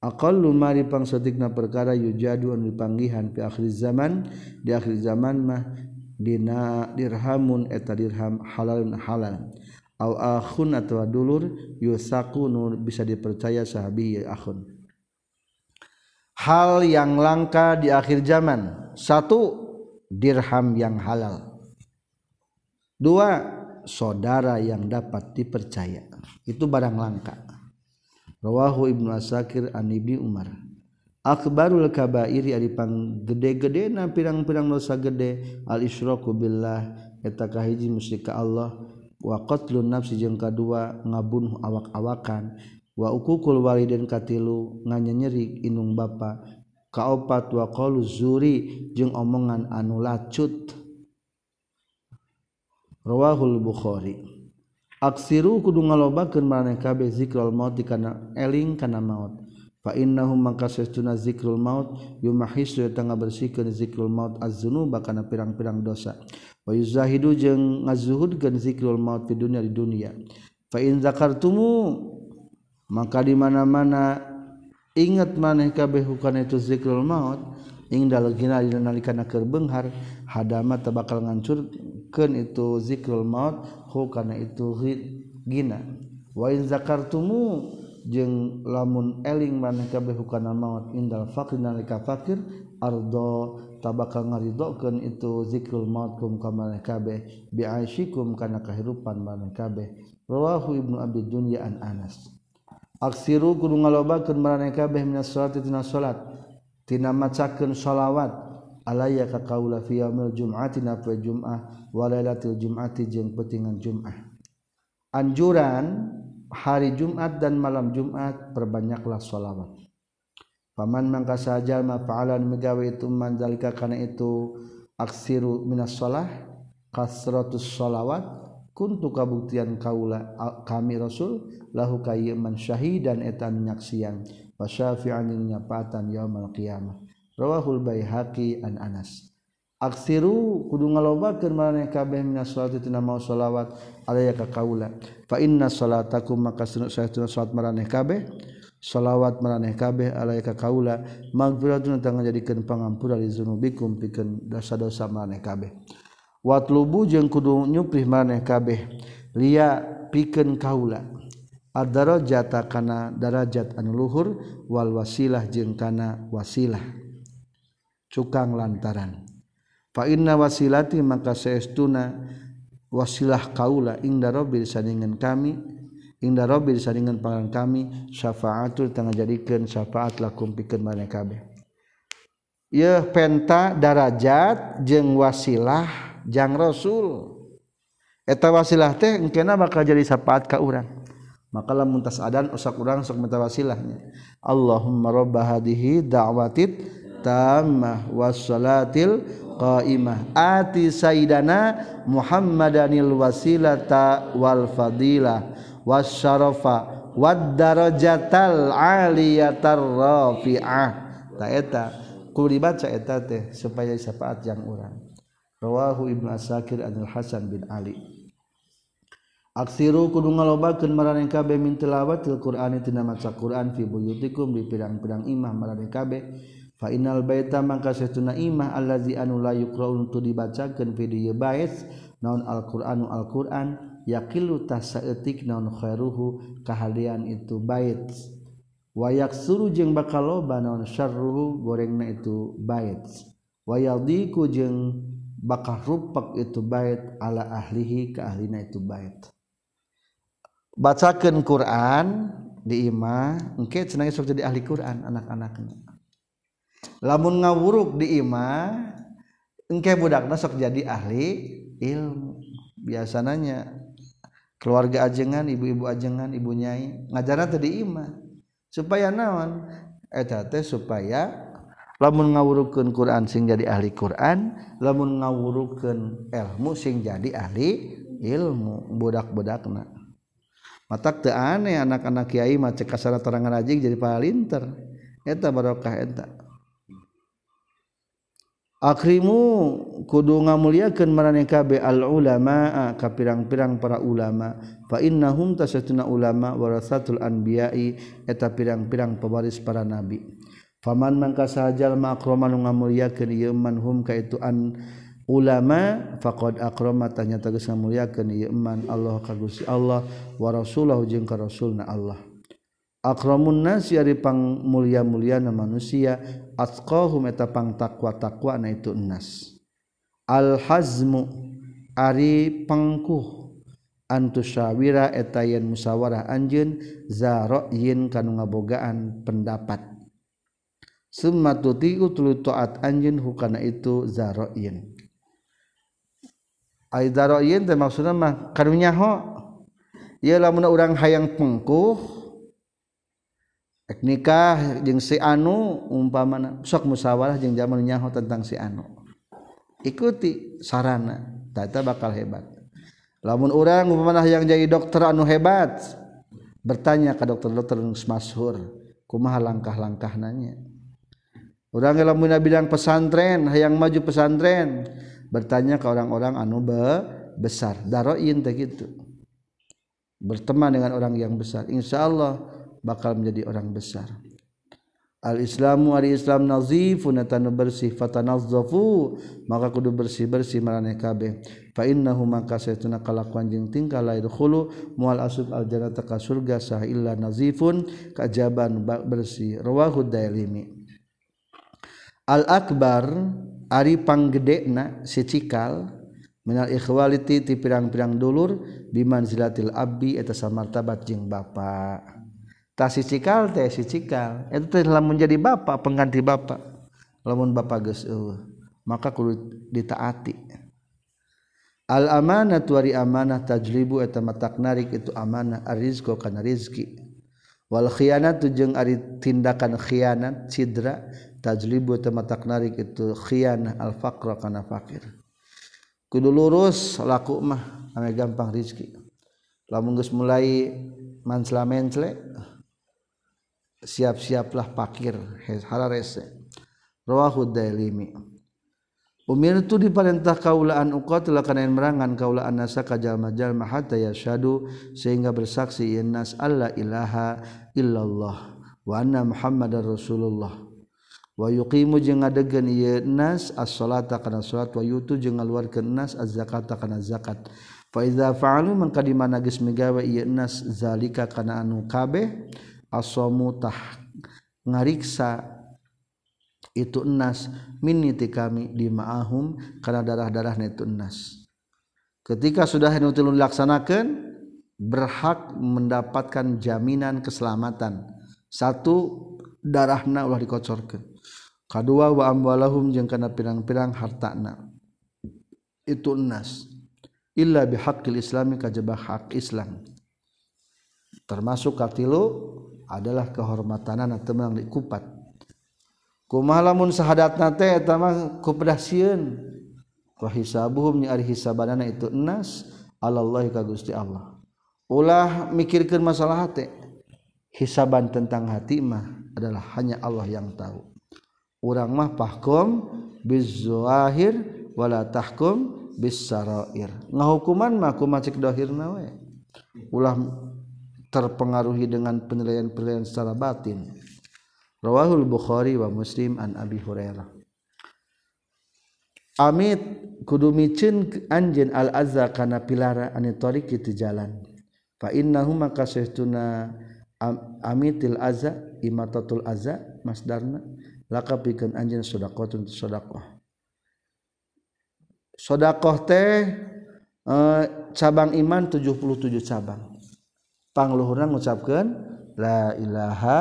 Aqallu mari pangsatikna perkara yujadu anu dipanggihan fi akhir zaman. Di akhir zaman mah dina dirhamun eta dirham halalun halal, halal. Au akhun atau dulur yusaku nur bisa dipercaya sahabi akhun. Hal yang langka di akhir zaman. Satu dirham yang halal. Dua saudara yang dapat dipercaya. Itu barang langka. Rawahu ibnu asakir an ibni umar. Akbarul kabairi ari pang gede-gede na pirang-pirang dosa gede. Al isyraku billah eta kahiji musyrik ka Allah waqtlun nafsi jeung kadua ngabunuh awak-awakan. Wa ukukul walidain katilu nganyenyeri inung bapa. Kaopat wa qalu zuri jeung omongan anu lacut. Rawahul bukhari. Aksiru kudu ngalobakeun maneh kabeh zikrul maut kana eling kana maut. Fa innahum maka zikrul maut yumahisu eta bersihkeun zikrul maut az-dzunuba kana pirang-pirang dosa. Zahidu jeung zikrul maut di dunia di dunia. Fa in zakartumu maka di mana-mana ingat maneh kabeh hukana itu zikrul maut ing dalagina dina nalikana keur beunghar hadama teu bakal ngancurkeun itu zikrul maut hukana itu gina wa in zakartumu jeung lamun eling maneh kabeh hukana maut indal faqir nalika fakir ardo bakal ngaridokeun itu zikrul maut kum ka maneh kabeh bi aisyikum kana kahirupan maneh kabeh. Rawahu ibnu abi dunya an anas. Aksiru kudu ngalobakeun maneh kabeh minas salati tina salat. Tina macakeun shalawat alaya ka kaula fi yaumil jum'ati na poe jum'ah wa lailatul jum'ati jeung pentingan jum'ah. Anjuran hari Jumat dan malam Jumat perbanyaklah shalawat paman mangka sajal ma fa'alan migawe itu man zalika kana itu aksiru minas shalah kasratus shalawat kuntu kabuktian kaula kami rasul lahu kayyiman syahidan etan nyaksian wa syafi'an nyapatan yaumil qiyamah. Rawahul baihaqi an anas. Aksiru kudu ngalobakeun maraneh kabeh minas shalati tina mau shalawat alaya ka kaula. Fa inna salatakum maka sunat salatuna salat maraneh kabeh. sholawat meraneh kabeh alaika kaula magfiratun tang jadikeun pangampura li dzunubikum pikeun dosa-dosa meraneh kabeh. Watlubu jeung kudu nyuprih maneh kabeh lia pikeun kaula. Ad-darajata kana darajat anu luhur wal wasilah jeung kana wasilah. Cukang lantaran. Fa inna wasilati maka saestuna wasilah kaula inda rabbil saningan kami Inda Robbi disaringan pangan kami syafaatul tengah jadikan syafaat lakum pikeun maneh kabeh. ya penta darajat jeung wasilah jang Rasul. Eta wasilah teh engkena bakal jadi syafaat ka urang. Maka lamun tas adan usak urang sok minta wasilahnya. Allahumma rabb hadhihi da'watit tammah wassalatil qaimah ati sayyidana Muhammadanil wasilata wal fadilah wasyarafa wadarajatal aliyatar rafi'ah. Ta eta kudu dibaca eta teh supaya syafaat yang urang. Rawahu ibnu asakir anil hasan bin ali. Aksiru kudu ngalobakeun maraneh kabeh min tilawatil Qur'ani tina maca Qur'an fi buyutikum di pirang-pirang imah maraneh kabeh. Fa innal baita mangka satuna imah allazi anu la yuqra'un tu dibacakeun fi dieu bait naon Alquranu Alquran yakillu tasaetik naon khairuhu kahalian itu bait. Wayak suruh jeung bakal loba naon syarruhu gorengna itu bait. Wayaldiku jeung bakal rupak itu bait ala ahlihi ka ahlina itu bait. Bacakeun Quran di imah engke cenah sok jadi ahli Quran anak-anaknya lamun ngawuruk di imah engke budakna sok jadi ahli ilmu. Biasanya keluarga ajengan ibu-ibu ajengan ibu nyai ngajaran tadi imah. Supaya naon? Eta teh supaya lamun ngawurukeun Quran sing jadi ahli Quran lamun ngawurukeun ilmu sing jadi ahli ilmu budak-budakna. Matak teu aneh anak-anak kiai mah cek kasara terangan ajing jadi palinter. Eta barokah eta. akrimu kudu ngamuliakeun maraneh kabeh al ulama ah, ka pirang-pirang para ulama. Fa innahum tasatuna ulama warasatul anbiya'i eta pirang-pirang pewaris para nabi. Faman mangka sajal makroma nu ngamuliakeun ieu man hum ka itu an ulama faqad akrama tanya tegas ngamuliakeun ieu man Allah ka Gusti Allah wa rasulahu jeung ka rasulna Allah. Akramun nasi ari pang mulia-muliana manusia atqahum eta pang takwa-takwa na itu nas al hazmu ari pangkuh antusyawira eta yen musawarah anjeun yin kanu ngabogaan pendapat. Summa tuti'u tulu taat anjeun hukana itu yin maksud karunyaho ialah orang hayang pengkuh nikah jeung si anu umpama sok musyawarah jeung jamal nyaho tentang si anu. Ikuti sarana tata bakal hebat. Lamun orang umpama yang jadi dokter anu hebat bertanya ke dokter-dokter nu masyhur kumaha langkah-langkah nanya orang lamun bidang pesantren hayang maju pesantren bertanya ke orang-orang anu be besar. Daroin teh gitu berteman dengan orang yang besar. Insyaallah Allah bakal menjadi orang besar. Al-islamu ari islam nazifun eta nu bersih fatanazzafu maka kudu bersih-bersih maraneh kabeh. Fa innahu maka saytuna kalakuan jeung tingkah lair khulu moal asub al jannata ka surga sah illa nazifun kajaban bersih. Rawahu dailimi. Al akbar ari panggedena si cikal minal ikhwaliti ti pirang-pirang dulur bimanzilatil abdi eta samartabat jeung bapak. Bapa. Ta cikal teh cikal eta teh lamun jadi bapa pengganti bapa. Lamun bapa geus eueuh maka kudu ditaati. Al amanah tuari amanah tajlibu eta matak narik itu amanah arizqo kana rizki. Wal khianat jeung ari tindakan khianat sidra tajlibu tematak narik itu khian al faqra kana fakir kudu lurus laku mah ame gampang rezeki lamun geus mulai mansla mencle siap-siaplah pakir hararese. Rawahu dailimi. Umirtu diperintah kaulaan uqatil kana merangan kaulaan nasa ka jalma-jalma hatta yashadu sehingga bersaksi innas alla ilaha illallah wa anna muhammadar rasulullah. Wa yuqimu jeung ngadegkeun ieu nas as-salata kana salat wa yutu jeung ngaluarkeun nas az-zakata kana zakat. Fa iza fa'alu mangka di mana geus migawe ieu nas zalika kana anu kabeh? asomutah ngariksa itu enas minniti kami di ma'ahum karena darah-darah itu enas. Ketika sudah nutil dilaksanakan berhak mendapatkan jaminan keselamatan. Satu darahna ulah dikocorkan kedua wa amwalahum jeung kana pirang-pirang hartana. Itu enas. Illa bihaqqil islami kajebah hak islam. Termasuk katilu adalah kehormatan anak temang dikupat. Kumalamun sahadat nate etama kupedasion wahisabuhum nyari hisabanana itu enas Allah kagusti Allah. Ulah mikirkan masalah hati hisaban tentang hati mah adalah hanya Allah yang tahu. Orang mah pahkom bizzuahir wala tahkum bisarair ngahukuman mah kumacik dohir nawe ulah terpengaruhi dengan penilaian-penilaian secara batin. Rawahul bukhari wa muslim an abi hurairah. Amit kudu micin al azza kana pilara anu itu jalan. Fa innahu maka amitil azza imatatul azza masdarna laka pikeun anjeun sedekah sedekah. Sodakoh teh eh, cabang iman 77 pangluhurna ngucapkeun la ilaha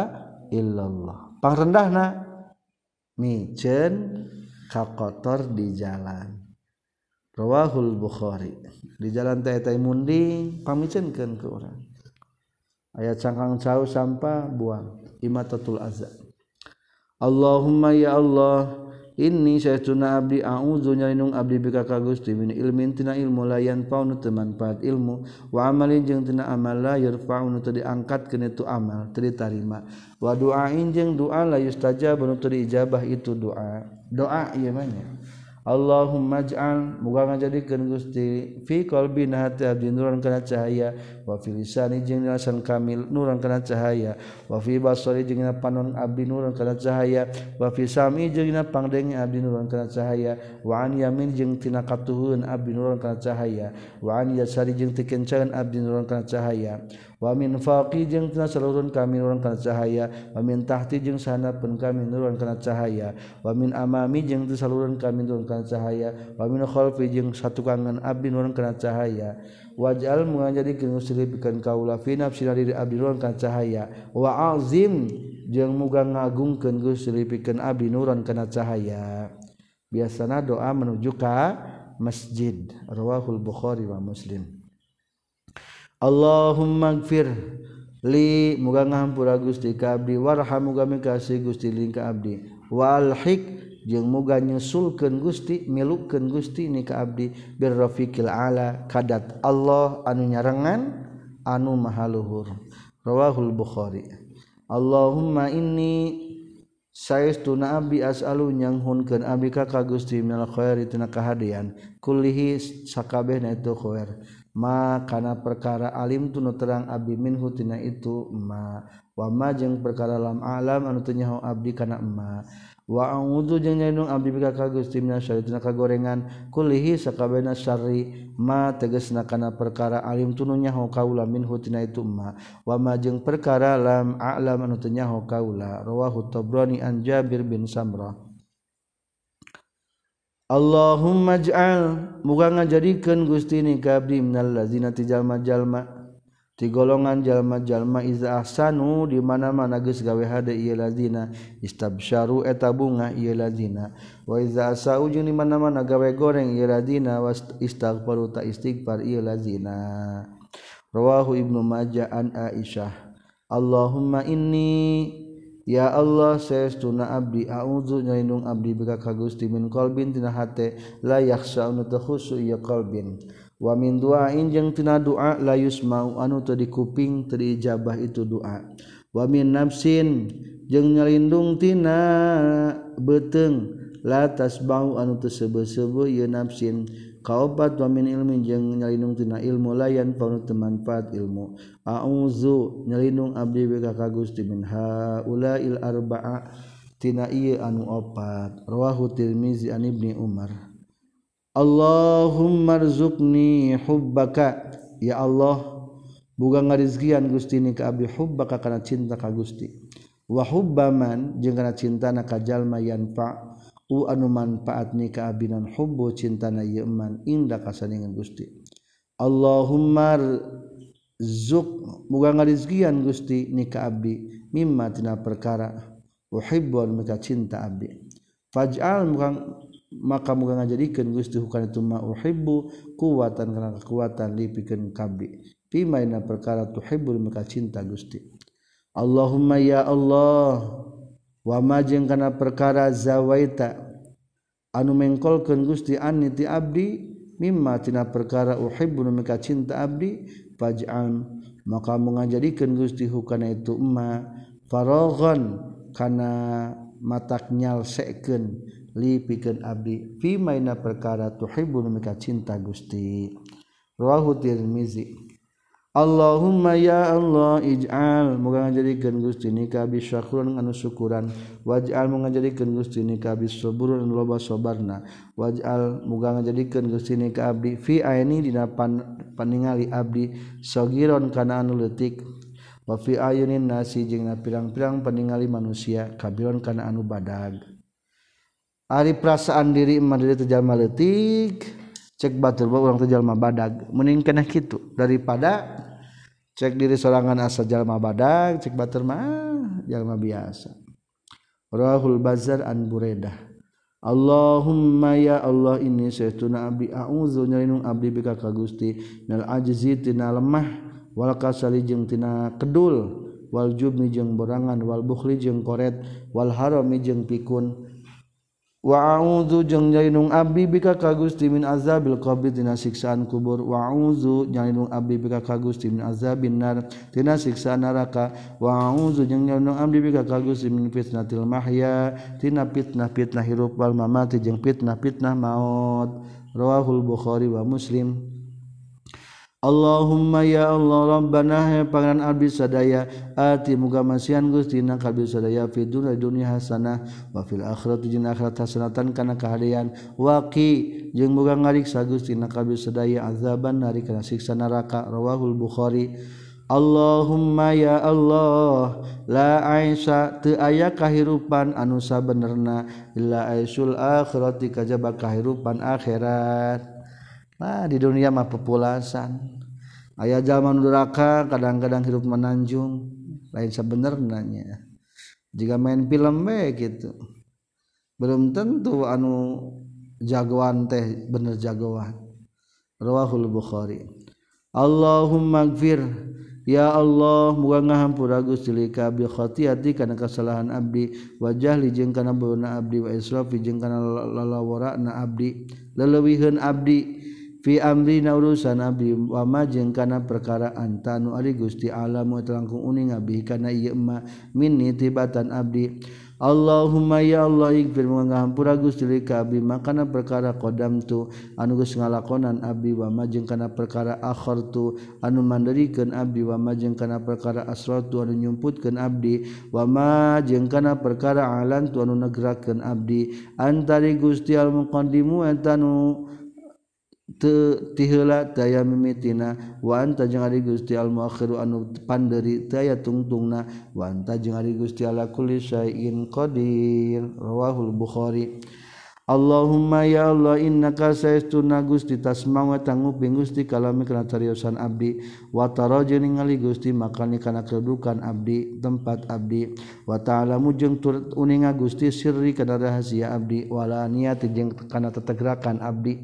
illallah. Pangrendahna miceun kakotor di jalan. Rawahul bukhari. Di jalan teh teh munding pamicenkeun ke urang. Aya cangkang cau sampah buang. Imatatul azza. Allahumma ya Allah ini sayatuna Abdi audzunyalindung Abdi bika ka Gusti min ilmin tina ilmu layan paunu temanfaat ilmu. Wa amalin jeung tina amal la yarfaunu teu diangkat kana tu amal teu ditarima. Wa duain jeung doa la yustajab nu teu diijabah itu doa doa ieu mah nya. Allahumma ij'al muga ngajadikeun Gusti fi qalbina hati abdi nuran kana cahaya. wafilisani jeung kamil nurang kana cahaya. Wafi basori jeung panon abdi nurang kana cahaya. Wafi sami jeung pangdeng abdi nurang kana cahaya. Wa an yamin jeung tina katuhun abdi nurang kana cahaya. Wa an yasari jeung tikencan abdi nurang kana cahaya. Wa min faqi jeung tina salurun kami nuran kana cahaya. Wa min tahti jeung sana pun kami nurang kana cahaya. Wa min amami jeung tina salurun kami nurang kana cahaya. Wa min khalfi jeung satu kangen abdi nurang kana cahaya. Waj'al mangajadikeun musyrifikeun kaula fi nafsina diri abdi nuran kana cahaya. Wa azim jeung muga ngagungkeun musyrifikeun abdi nuran kana cahaya. Biasana doa menuju ka masjid. Rawahul bukhari wa muslim. Allahumfir mugang ngahampura Gusti kaabdi warha muga kasih Gusti lingka Abdiwalhi jeung muga nyusulkeun Gusti milukeun Gusti ni ka abdi. Birrafiqil ala kadat Allah anu nyarengan anu mahaluhur rawahul bukhari. Allahumma inni saestuna nabi as'alu nyanghunkeun abdi ka ka Gusti minal khairi tina kahadean kullihi sakabehna itu khair. Ma kana perkara alim tu terang abi minhu tina itu ma. Wa ma jeung perkara lam alam anu teu abdi kana ma. wa a'udzu jeung nyandung Abdi ka Gustimnya syaritina kagorengan kulihi sakabehna syarri ma tegasna kana perkara alim tununya ho kaula min hutina itu ma. Jeung perkara lam a'lam anutunya ho kaula rawahu Tabrani an Jabir bin Samrah Allahumma ij'al muga ngajadikeun Gusti ni ka minal lazina tijalma jalma ti golongan jalma-jalma iza ahsanu di mana-mana geus gawe hade ieu lazina. Istabsyaru eta bunga ieu lazina. Wa iza asau jeung di mana-mana gawe goreng ieu lazina. Was istaghfaru ta istighfar ieu lazina. Rawahu ibnu majah an aisyah. Allahumma inni ya Allah saestuna abdi a'udzu nyaindung abdi bika ka Gusti min qalbin tina hate la yakhsha anu khusu ieu qalbin. wa min duain jeung tina doa layus mau anu teu dikuping teu diijabah itu doa wa min nafsin jeung nyalindung tina beuteung la tasba'u anu teu sebe-sebe ieu nafsin. Kaopat wamin ilmin jeung nyalindung tina ilmu layan panu teu manfaat ilmu. Auzu nyalindung abdi we ka Gusti min haulail arba'a tina ieu anu opat. Rawahu tirmizi an ibni umar. Allahumma Allahummarzukni hubbaka. Ya Allah buga ngarizkian Gusti ni ka abdi hubbaka kana cinta ka Gusti. Wa hubbaman jeung kana cintana ka jalma yanfa u anu manfaat ni ka abdi nan hubbu cintana ieu man inda kasaningan Gusti. Allahumma zuk muga ngarizkian Gusti ni ka abdi mimma tina perkara uhibbu an maka cinta abdi. Faj'al muga maka muga ngajadikeun Gusti hukana itu ma uhibbu kuwatan kana kekuatan lipikeun kabdi pima ina perkara tuhibbul maka cinta Gusti. Allahumma ya Allah wa ma jeung kana perkara zawaita anu mengkolkeun Gusti anni ti abdi mimma tina perkara uhibbu maka cinta abdi faj'al. Maka mengajadikeun Gusti hukana itu ma faraghan kana matak nyalsekeun. li pikeun abdi fi maina perkara tuhibbun mika cinta Gusti. Rawahu Tirmizi. Allahumma ya Allah ij'al. Moga ngajadikeun Gusti ni ka bi syakran anu syukuran. Waj'al moga ngajadikeun Gusti ni ka bi saburun anu loba sabarna waj'al moga ngajadikeun Gusti ni ka abdi fi aini dina pan, paningali abdi sagiron kana anu leutik. Wa fi ayunin nasi jeung pirang-pirang paningali manusia kabiron kana anu badag. Ari perasaan diri mah diri teu jalma leutik, cek batur urang orang jalma badag. Mending kena gitu daripada cek diri sorangan asa jalma badag cek batur mah ah, jalma biasa. Rahul bazar an buredah Allahumma ya Allah ini saytuna abdi. A'udzu nyalinung abdi bika ka Gusti. Nal ajzi tina lemah wal kasali jeung tina kedul wal jubni jeung borangan wal bukhli jeung koret wal harami jeung pikun. Wa'udzu jeung nyainung abdi bika ka Gusti min azabil qabri tina siksaan kubur. Wa'udzu nyainung Abi bika ka Gusti min azabin nar tina siksaan neraka. Wa'udzu jeung nyainung abdi bika ka Gusti min fitnatil mahya tina fitnah-fitnah hirup wal mamati jeung fitnah-fitnah maut. Rawahul bukhari wa muslim. Allahumma ya Allah Rabbana pangeran abdi sadaya ati muga masihan Gustina ka abdi sadaya fi dunya hasanah wa fil akhirati jeung akhirat hasanatan kana kahadian waqi jeung muga ngariksa Gustina ka sadaya azaban nari kana siksa neraka rawahul bukhari. Allahumma ya Allah la aisya teu aya kahirupan anu sabenerna illa aisul akhirati kajaba kahirupan akhirat. Nah di dunia mah populasan ayah zaman neraka kadang-kadang hidup menanjung. Lain sebenarnya jika main film be gitu. Belum tentu anu jagoan teh bener jagoan. Rawahul bukhari. Allahumma gfir. Ya Allah muga ngahampura Gusti li ka bi khatiati kana kesalahan abdi. Wajah li jeung kana beuna abdi wa israfi jeung kana lalawara na abdi. Leleuwiheun abdi. fi amrina urusan nabi wa ma jeung kana perkara anta nu ari Gusti Allah mu telangkung uning abi kana ieu ma minni tibatan abdi. Allahumma ya Allah ighfir ngahampura Gusti li ka abdi makana perkara qadam tu anu geus ngalakonan abdi wa ma jeung kana perkara akhir tu anu mandirikeun abdi wa ma jeung kana perkara asratu anu nyumputkeun abdi wa ma jeung kana perkara alan tu anu negerakeun abdi. Antari Gusti al muqaddimu antanu tihela daya mimitina wanta jeung ari Gusti al muakhiru anu panderi daya tungtungna wanta jeung ari Gusti ala kulli syai'in qadir. Rawahul bukhari. Allahumma ya Allah innaka saestuna Gusti tasma'u tangguping Gusti kalami kana cariosan abdi. Wa taraja ningali Gusti makani kana kedudukan abdi tempat abdi. Wa ta'lamu jeung turut uninga Gusti sirri kana rahasia abdi. Wala niat jeung kana tetegerakan abdi.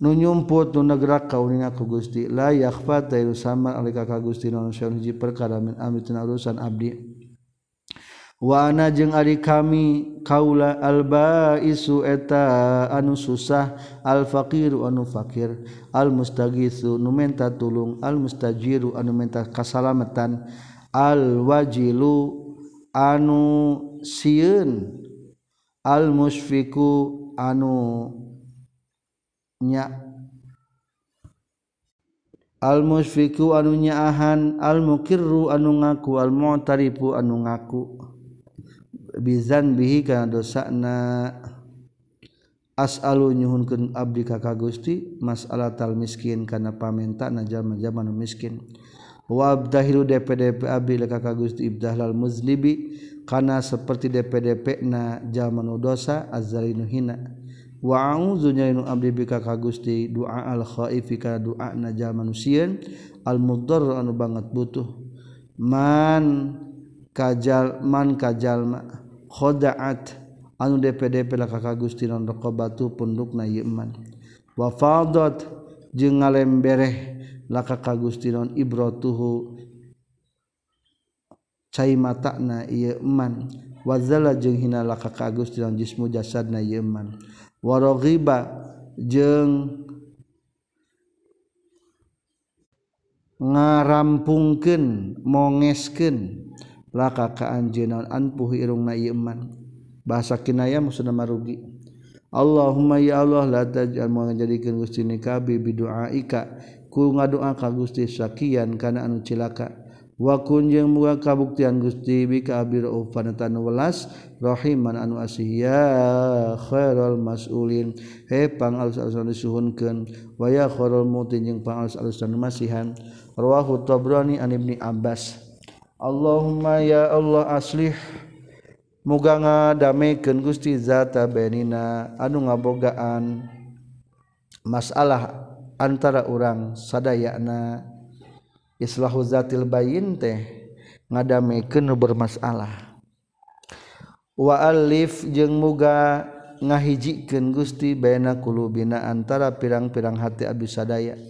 nu nyumput nu negrak kauninga ku Gusti. La yakhfa tairu sama alika ka Gusti naon hiji perkara min amri urusan abdi. Wa ana jeung ari kami kaula albaisu eta anu susah al faqiru anu fakir al mustagisu nu menta tulung al mustajiru anu menta kasalamatan al wajilu anu sieun al musfiku anu nya. Almusfiku anu nyaahan almukirru anu ngaku almu'tarifu anu ngaku. Bizan bihi kana dosana. As'alu nyuhunkeun abdi ka ka Gusti mas'alatal miskin kana pamentana jalma-jalma nu miskin. Wa abdahiru dpdp abdi ka ka Gusti ibdahlal muzlibi kana seperti dpdp na jalma nu dosa azzalinu hina. waunyainu abdi bika ka Gusti doa al-khoifika doa naja manusian almudor anu banget butuh. Man kajal man kajalma khodaat anu DPDP lah kakak Gusti non rekobatu punduk na yeman wafaldot jeung ngalembereh lah kakak Gusti non ibrotuhu cai matana ieu eman wazala jeung hinalah kakak Gusti non jismu jasad na yeman warogiba jeung ngarampungkeun mongeskeun. Laka ka anjeunna anpuh irungna ieu iman. Bahasa kinaya maksudna marugi. Allahumma ya Allah la taj'al mangajadikeun Gusti ni kabi biduaika. Ku ngadoa ka Gusti sakian kana anu cilaka. wakun jeung muga kabuktian Gusti bi ka abdi tan welas rahiman anu asihya khairul mas'ulin. He pangalus alus anu disuhunkeun. Wa ya khairul mutin jeung pangalus alus anu masihan. Rawahu tabrani an ibni abbas. Allahumma ya Allah aslih. Muga ngadamekeun Gusti zata benina anu ngabogaan masalah antara orang sadayana. islahu zatil bayin teh ngadamekeun bermasalah. Wa alif jeung muga ngahijikeun Gusti baina kulubina antara pirang-pirang hati Abis sadaya.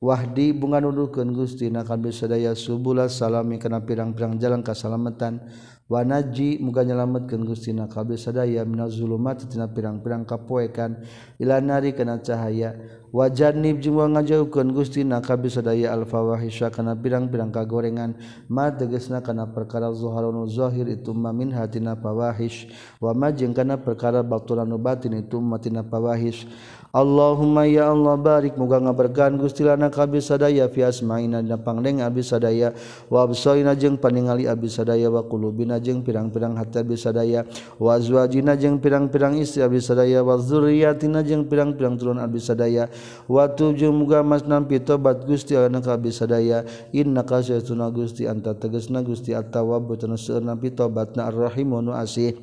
Wahdi bunga nuduhkeun Gusti na kami sadaya subula salami kana pirang-pirang jalan kasalamatan. Wa naji muga nyalametkeun Gusti na kami sadaya minaz zulumat tina pirang-pirang kapoekan. Ila nari kana cahaya. Wa janib jeung ngajauhkeun Gusti na Alfawahisya sadaya al fawahisha kana pirang-pirang kagorengan. Ma tegasna kana perkara zuharun zahir itu ma min hatina fawahish wa ma jeung kana perkara batulan batin itu matina fawahish Allahumma ya Allah barik. Muga ngaberkahan Gusti lana ka abdi sadaya fi asma'ina dina pangdeng abdi sadaya wa absarina jeung paningali abdi sadaya wa qulubina jeung pirang-pirang hati abdi sadaya wa azwajina jeung pirang-pirang istri abdi sadaya wa dzurriyyatina jeung pirang-pirang turun abdi sadaya wa tuju muga masnam pitobat Gusti lana ka abdi sadaya innaka sayyiduna Gusti anta tegasna Gusti at-tawwab tanu seueur tobatna ar-rahim wa asih.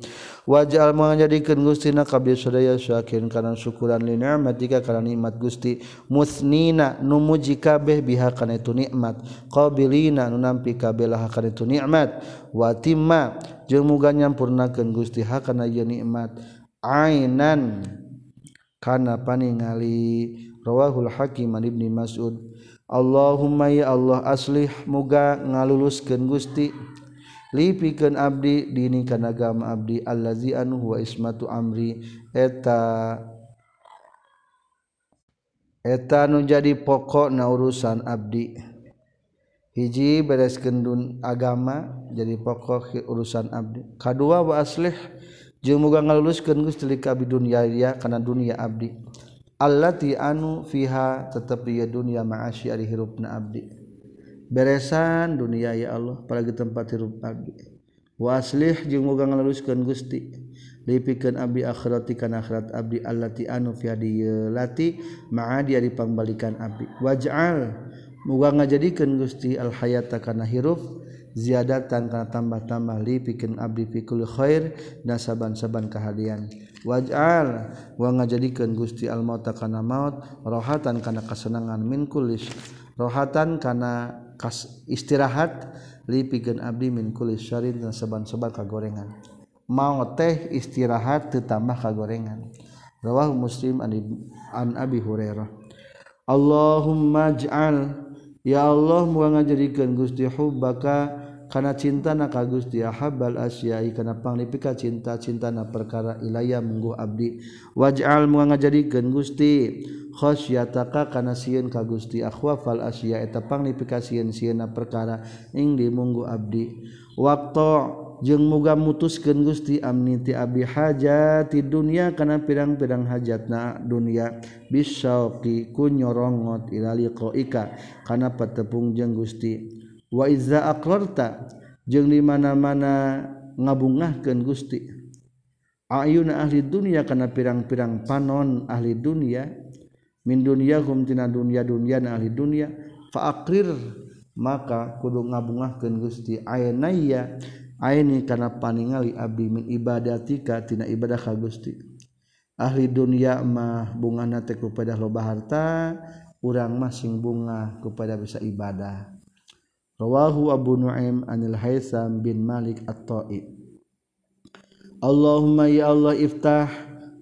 wajah menjadikan Gustina kabir Suraya Syakin karena syukuran linear matika karena nikmat Gusti. Musnina numuji kabeh biha kana itu nikmat. Qabilina nu nampi kabeh lah kana itu nikmat. Wa timma jeung muga nyampurnakeun Gusti ha kana ieu nikmat. Ainan kana paningali. Rawahul hakim an ibni mas'ud. Allahumma ya Allah aslih muga ngaluluskeun Gusti. lipikeun abdi dini kana agama abdi allazi anu huwa ismatu amri eta eta nu jadi pokok na urusan abdi. Hiji bereskeun dun agama jadi pokok urusan abdi. Kadua wa aslih jeung muga ngaluluskeun Gusti kabid dunya ya kana dunia abdi. Allati anu fiha tetep ieu dunya ma'asyari hirupna abdi. beresan dunia ya Allah. Apalagi tempat hirup abdi waslih jeung moga ngaleruskeun Gusti. Lipikeun abdi akhirati kana akhirat abdi allati anu fi lati ma'a dia dipangbalikan abdi. Waj'al moga ngajadikeun Gusti al hayata kana hirup ziyadatan kana tambah-tambah lipikeun abdi fikul khair dan saban-saban kahadian. Waj'al wa ngajadikeun Gusti al mauta kana maut rohatan kana kasenangan min kulli rohatan kana kas istirahat lipigen abdi min kulis syarin dan seban-seban kagorengan. Mau teh istirahat tetambah kagorengan. Rawahu muslim an, an abi hurairah. Allahumma ja'al ya Allah muga ngajadikeun Gusti hubbaka karena cinta nak ka dia habal asyai kana panglipika cinta cinta na perkara ilaya munggu abdi. Waj'al mu ngajadi gen Gusti. Khasyataka kana karena sien kagusti akhwafal asya eta panglipika sien sien nak perkara ing di munggu abdi. Waktu jeng muga mutus gen Gusti amniti abdi hajat di dunia kana pirang-pirang dunia. Bisa bisauqi kunyorongot ila ika kana petepung jeng Gusti. waiza aklorta jeung di mana-mana ngabungahkeun Gusti. Ayuna ahli dunia kana pirang-pirang panon ahli dunia min dunyahum tina dunya dunyana ahli dunia fa aqrir maka kudu ngabungahkeun Gusti. Ayanaya aini kana paningali abdi min ibadatika tina ibadah ka Gusti. Ahli dunia mah bunga nate kepada loba harta urang masing bunga kepada bisa ibadah. rawahu Abu Nuaim anil Haisam bin Malik at-Ta'i. Allahumma ya Allah iftah.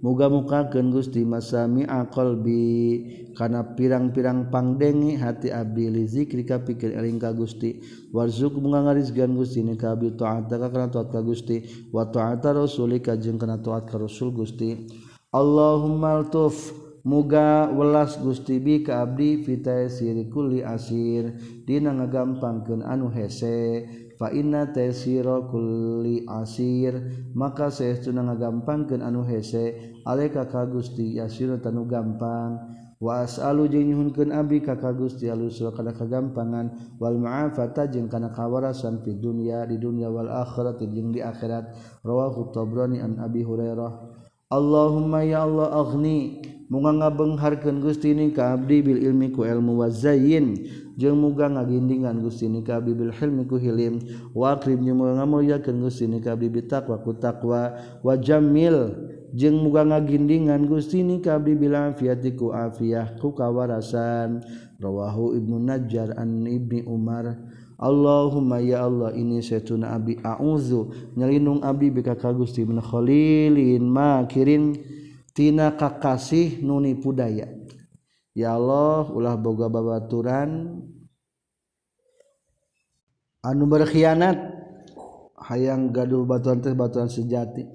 Muga mukakeun Gusti masami qalbi. Kana pirang-pirang pangdengi hati abdi li zikrika pikir eling ka Gusti. Warzuq muga ngarizgan Gusti ni ka abdi taat ka kana taat ka Gusti. Wa taat rasulika jeung kana taat ka rasul Gusti. Allahumma altuf. muga welas Gustibi ka Abdi vita kulli asir. Dina ngagampangken anu hese fana tesirokuli asir. Maka seuna ngagampangken anu hese aleka ka Gusti Yasir tanu gampang. Was alu jenghunken Abi kakak Gusti alus kana kagampangan. Wal maafata jeung kana kawarasan fi dunia di dunia wal akhirat jeung di akhirat. Rawahu Tabrani an Abi Hurairah. Allahumma ya Allah aghni. Muga ngabengharkeun Gusti ni ka abdi bil ilmi ku ilmu wa zayyin jeung muga ngagindingan Gusti ni ka abdi bil hilmi ku hilim. Wa akrim jeung muga ngamulyakeun Gusti ni ka abdi bitaqwa ku taqwa. Wa jamil jeung muga ngagindingan Gusti ni ka abdi bil afiyati ku afiyah ku kawarasan. Rawahu ibnu najjar an ibni umar. Allahumma ya Allah ini setuna abi. A'udzu nyelinung abdi bika ka Gusti min khalilin makirin tina kakasih nuni pudaya. Ya Allah ulah boga babaturan anu berkhianat hayang gaduh batuan teh batuan sejati.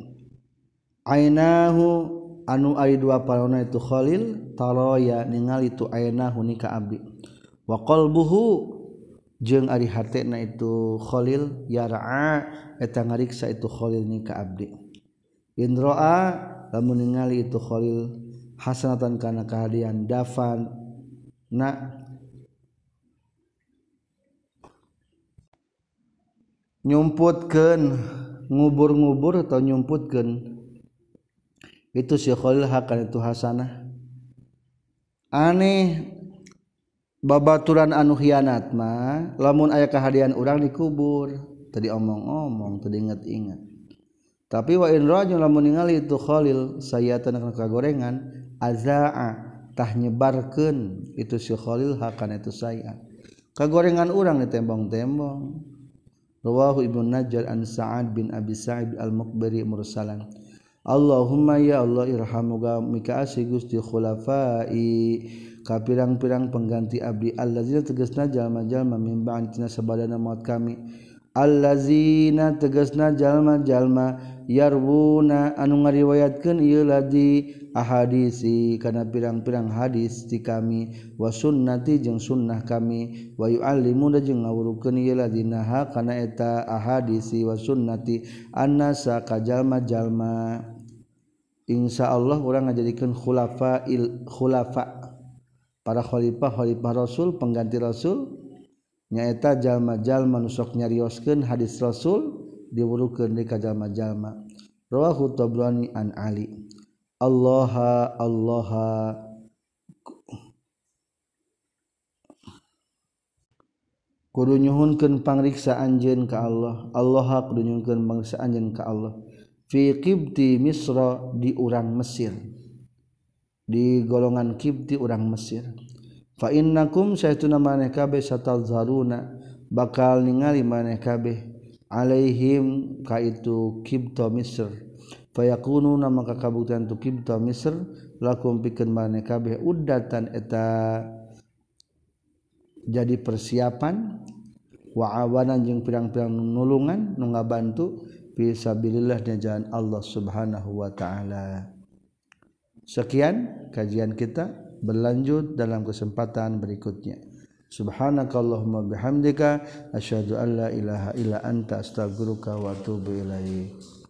Ainahu anu ari dua palona itu Khalil taroya ningali tu ainahu ni ka abdi wa qalbuhu jeung ari hartena itu Khalil yar'a eta ngariksa itu Khalil ni ka abdi. Indroa lamun ningali itu Khalil hasanatan kana kahadian dafan na. Nyumputkeun ngubur-ngubur atau nyumputkeun itu si Khalil hakana itu hasanah. Aneh babaturan anu hianat mah lamun aya kehadian urang dikubur tadi omong-omong tadi inget-inget tapi wa in rajul lamun ningali itu Khalil sayatan kana kagorengan azaa tah nyebarkeun. Itu si Khalil hakana itu saya. Kagorengan urang ditembong-tembong rawahu ibnu najjar an sa'ad bin abi sa'id al-muqbari mursalan. Allahumma ya Allah irhamuga mika asih gusti khulafai. ka pirang-pirang pengganti Abdi allazina tegasna jalma-jalma mimbaan tina sabadana maut kami. Allazina tegasna jalma-jalma yarwuna anu ngariwayatkeun ieu ladi ahadisi kana pirang-pirang hadis ti kami wa sunnati jeung sunnah kami. Wa yu'allimuna jeung ngawurukeun ieu ladina ha kana eta ahadisi wa sunnati annasa kajalma-jalma insyaallah urang ngajadikeun khulafa il khulafa para khalifah-khalifah Rasul pengganti Rasul nyaeta jalma-jalma nusok nyarioskeun hadis Rasul diwurukeun di kajalma-jalma rawahu Tabrani an Ali. Allah Allah kudu nyuhunkeun pangriksa anjeun ka Allah. Allah kudu nyuhunkeun pangriksa anjeun ka Allah. Fi qibti Misra di urang Mesir. di golongan Kipti orang Mesir. Fainnakum saytuna maneh kabeh satazharuna bakal ningali maneh kabeh alaihim ka itu Kipto Mesir. Fayakunu nama kakabuktian tu Kipto Mesir lakum pikeun maneh kabeh uddatan eta. Jadi persiapan waawanan jeung pirang-pirang nulungan nu ngabantu fi sabilillah dan jalan Allah Subhanahu wa taala. Sekian kajian kita. Berlanjut dalam kesempatan berikutnya. Subhanakallahumma bihamdika. Asyhadu an la ilaha illa anta. Astaghfiruka wa atubu ilaik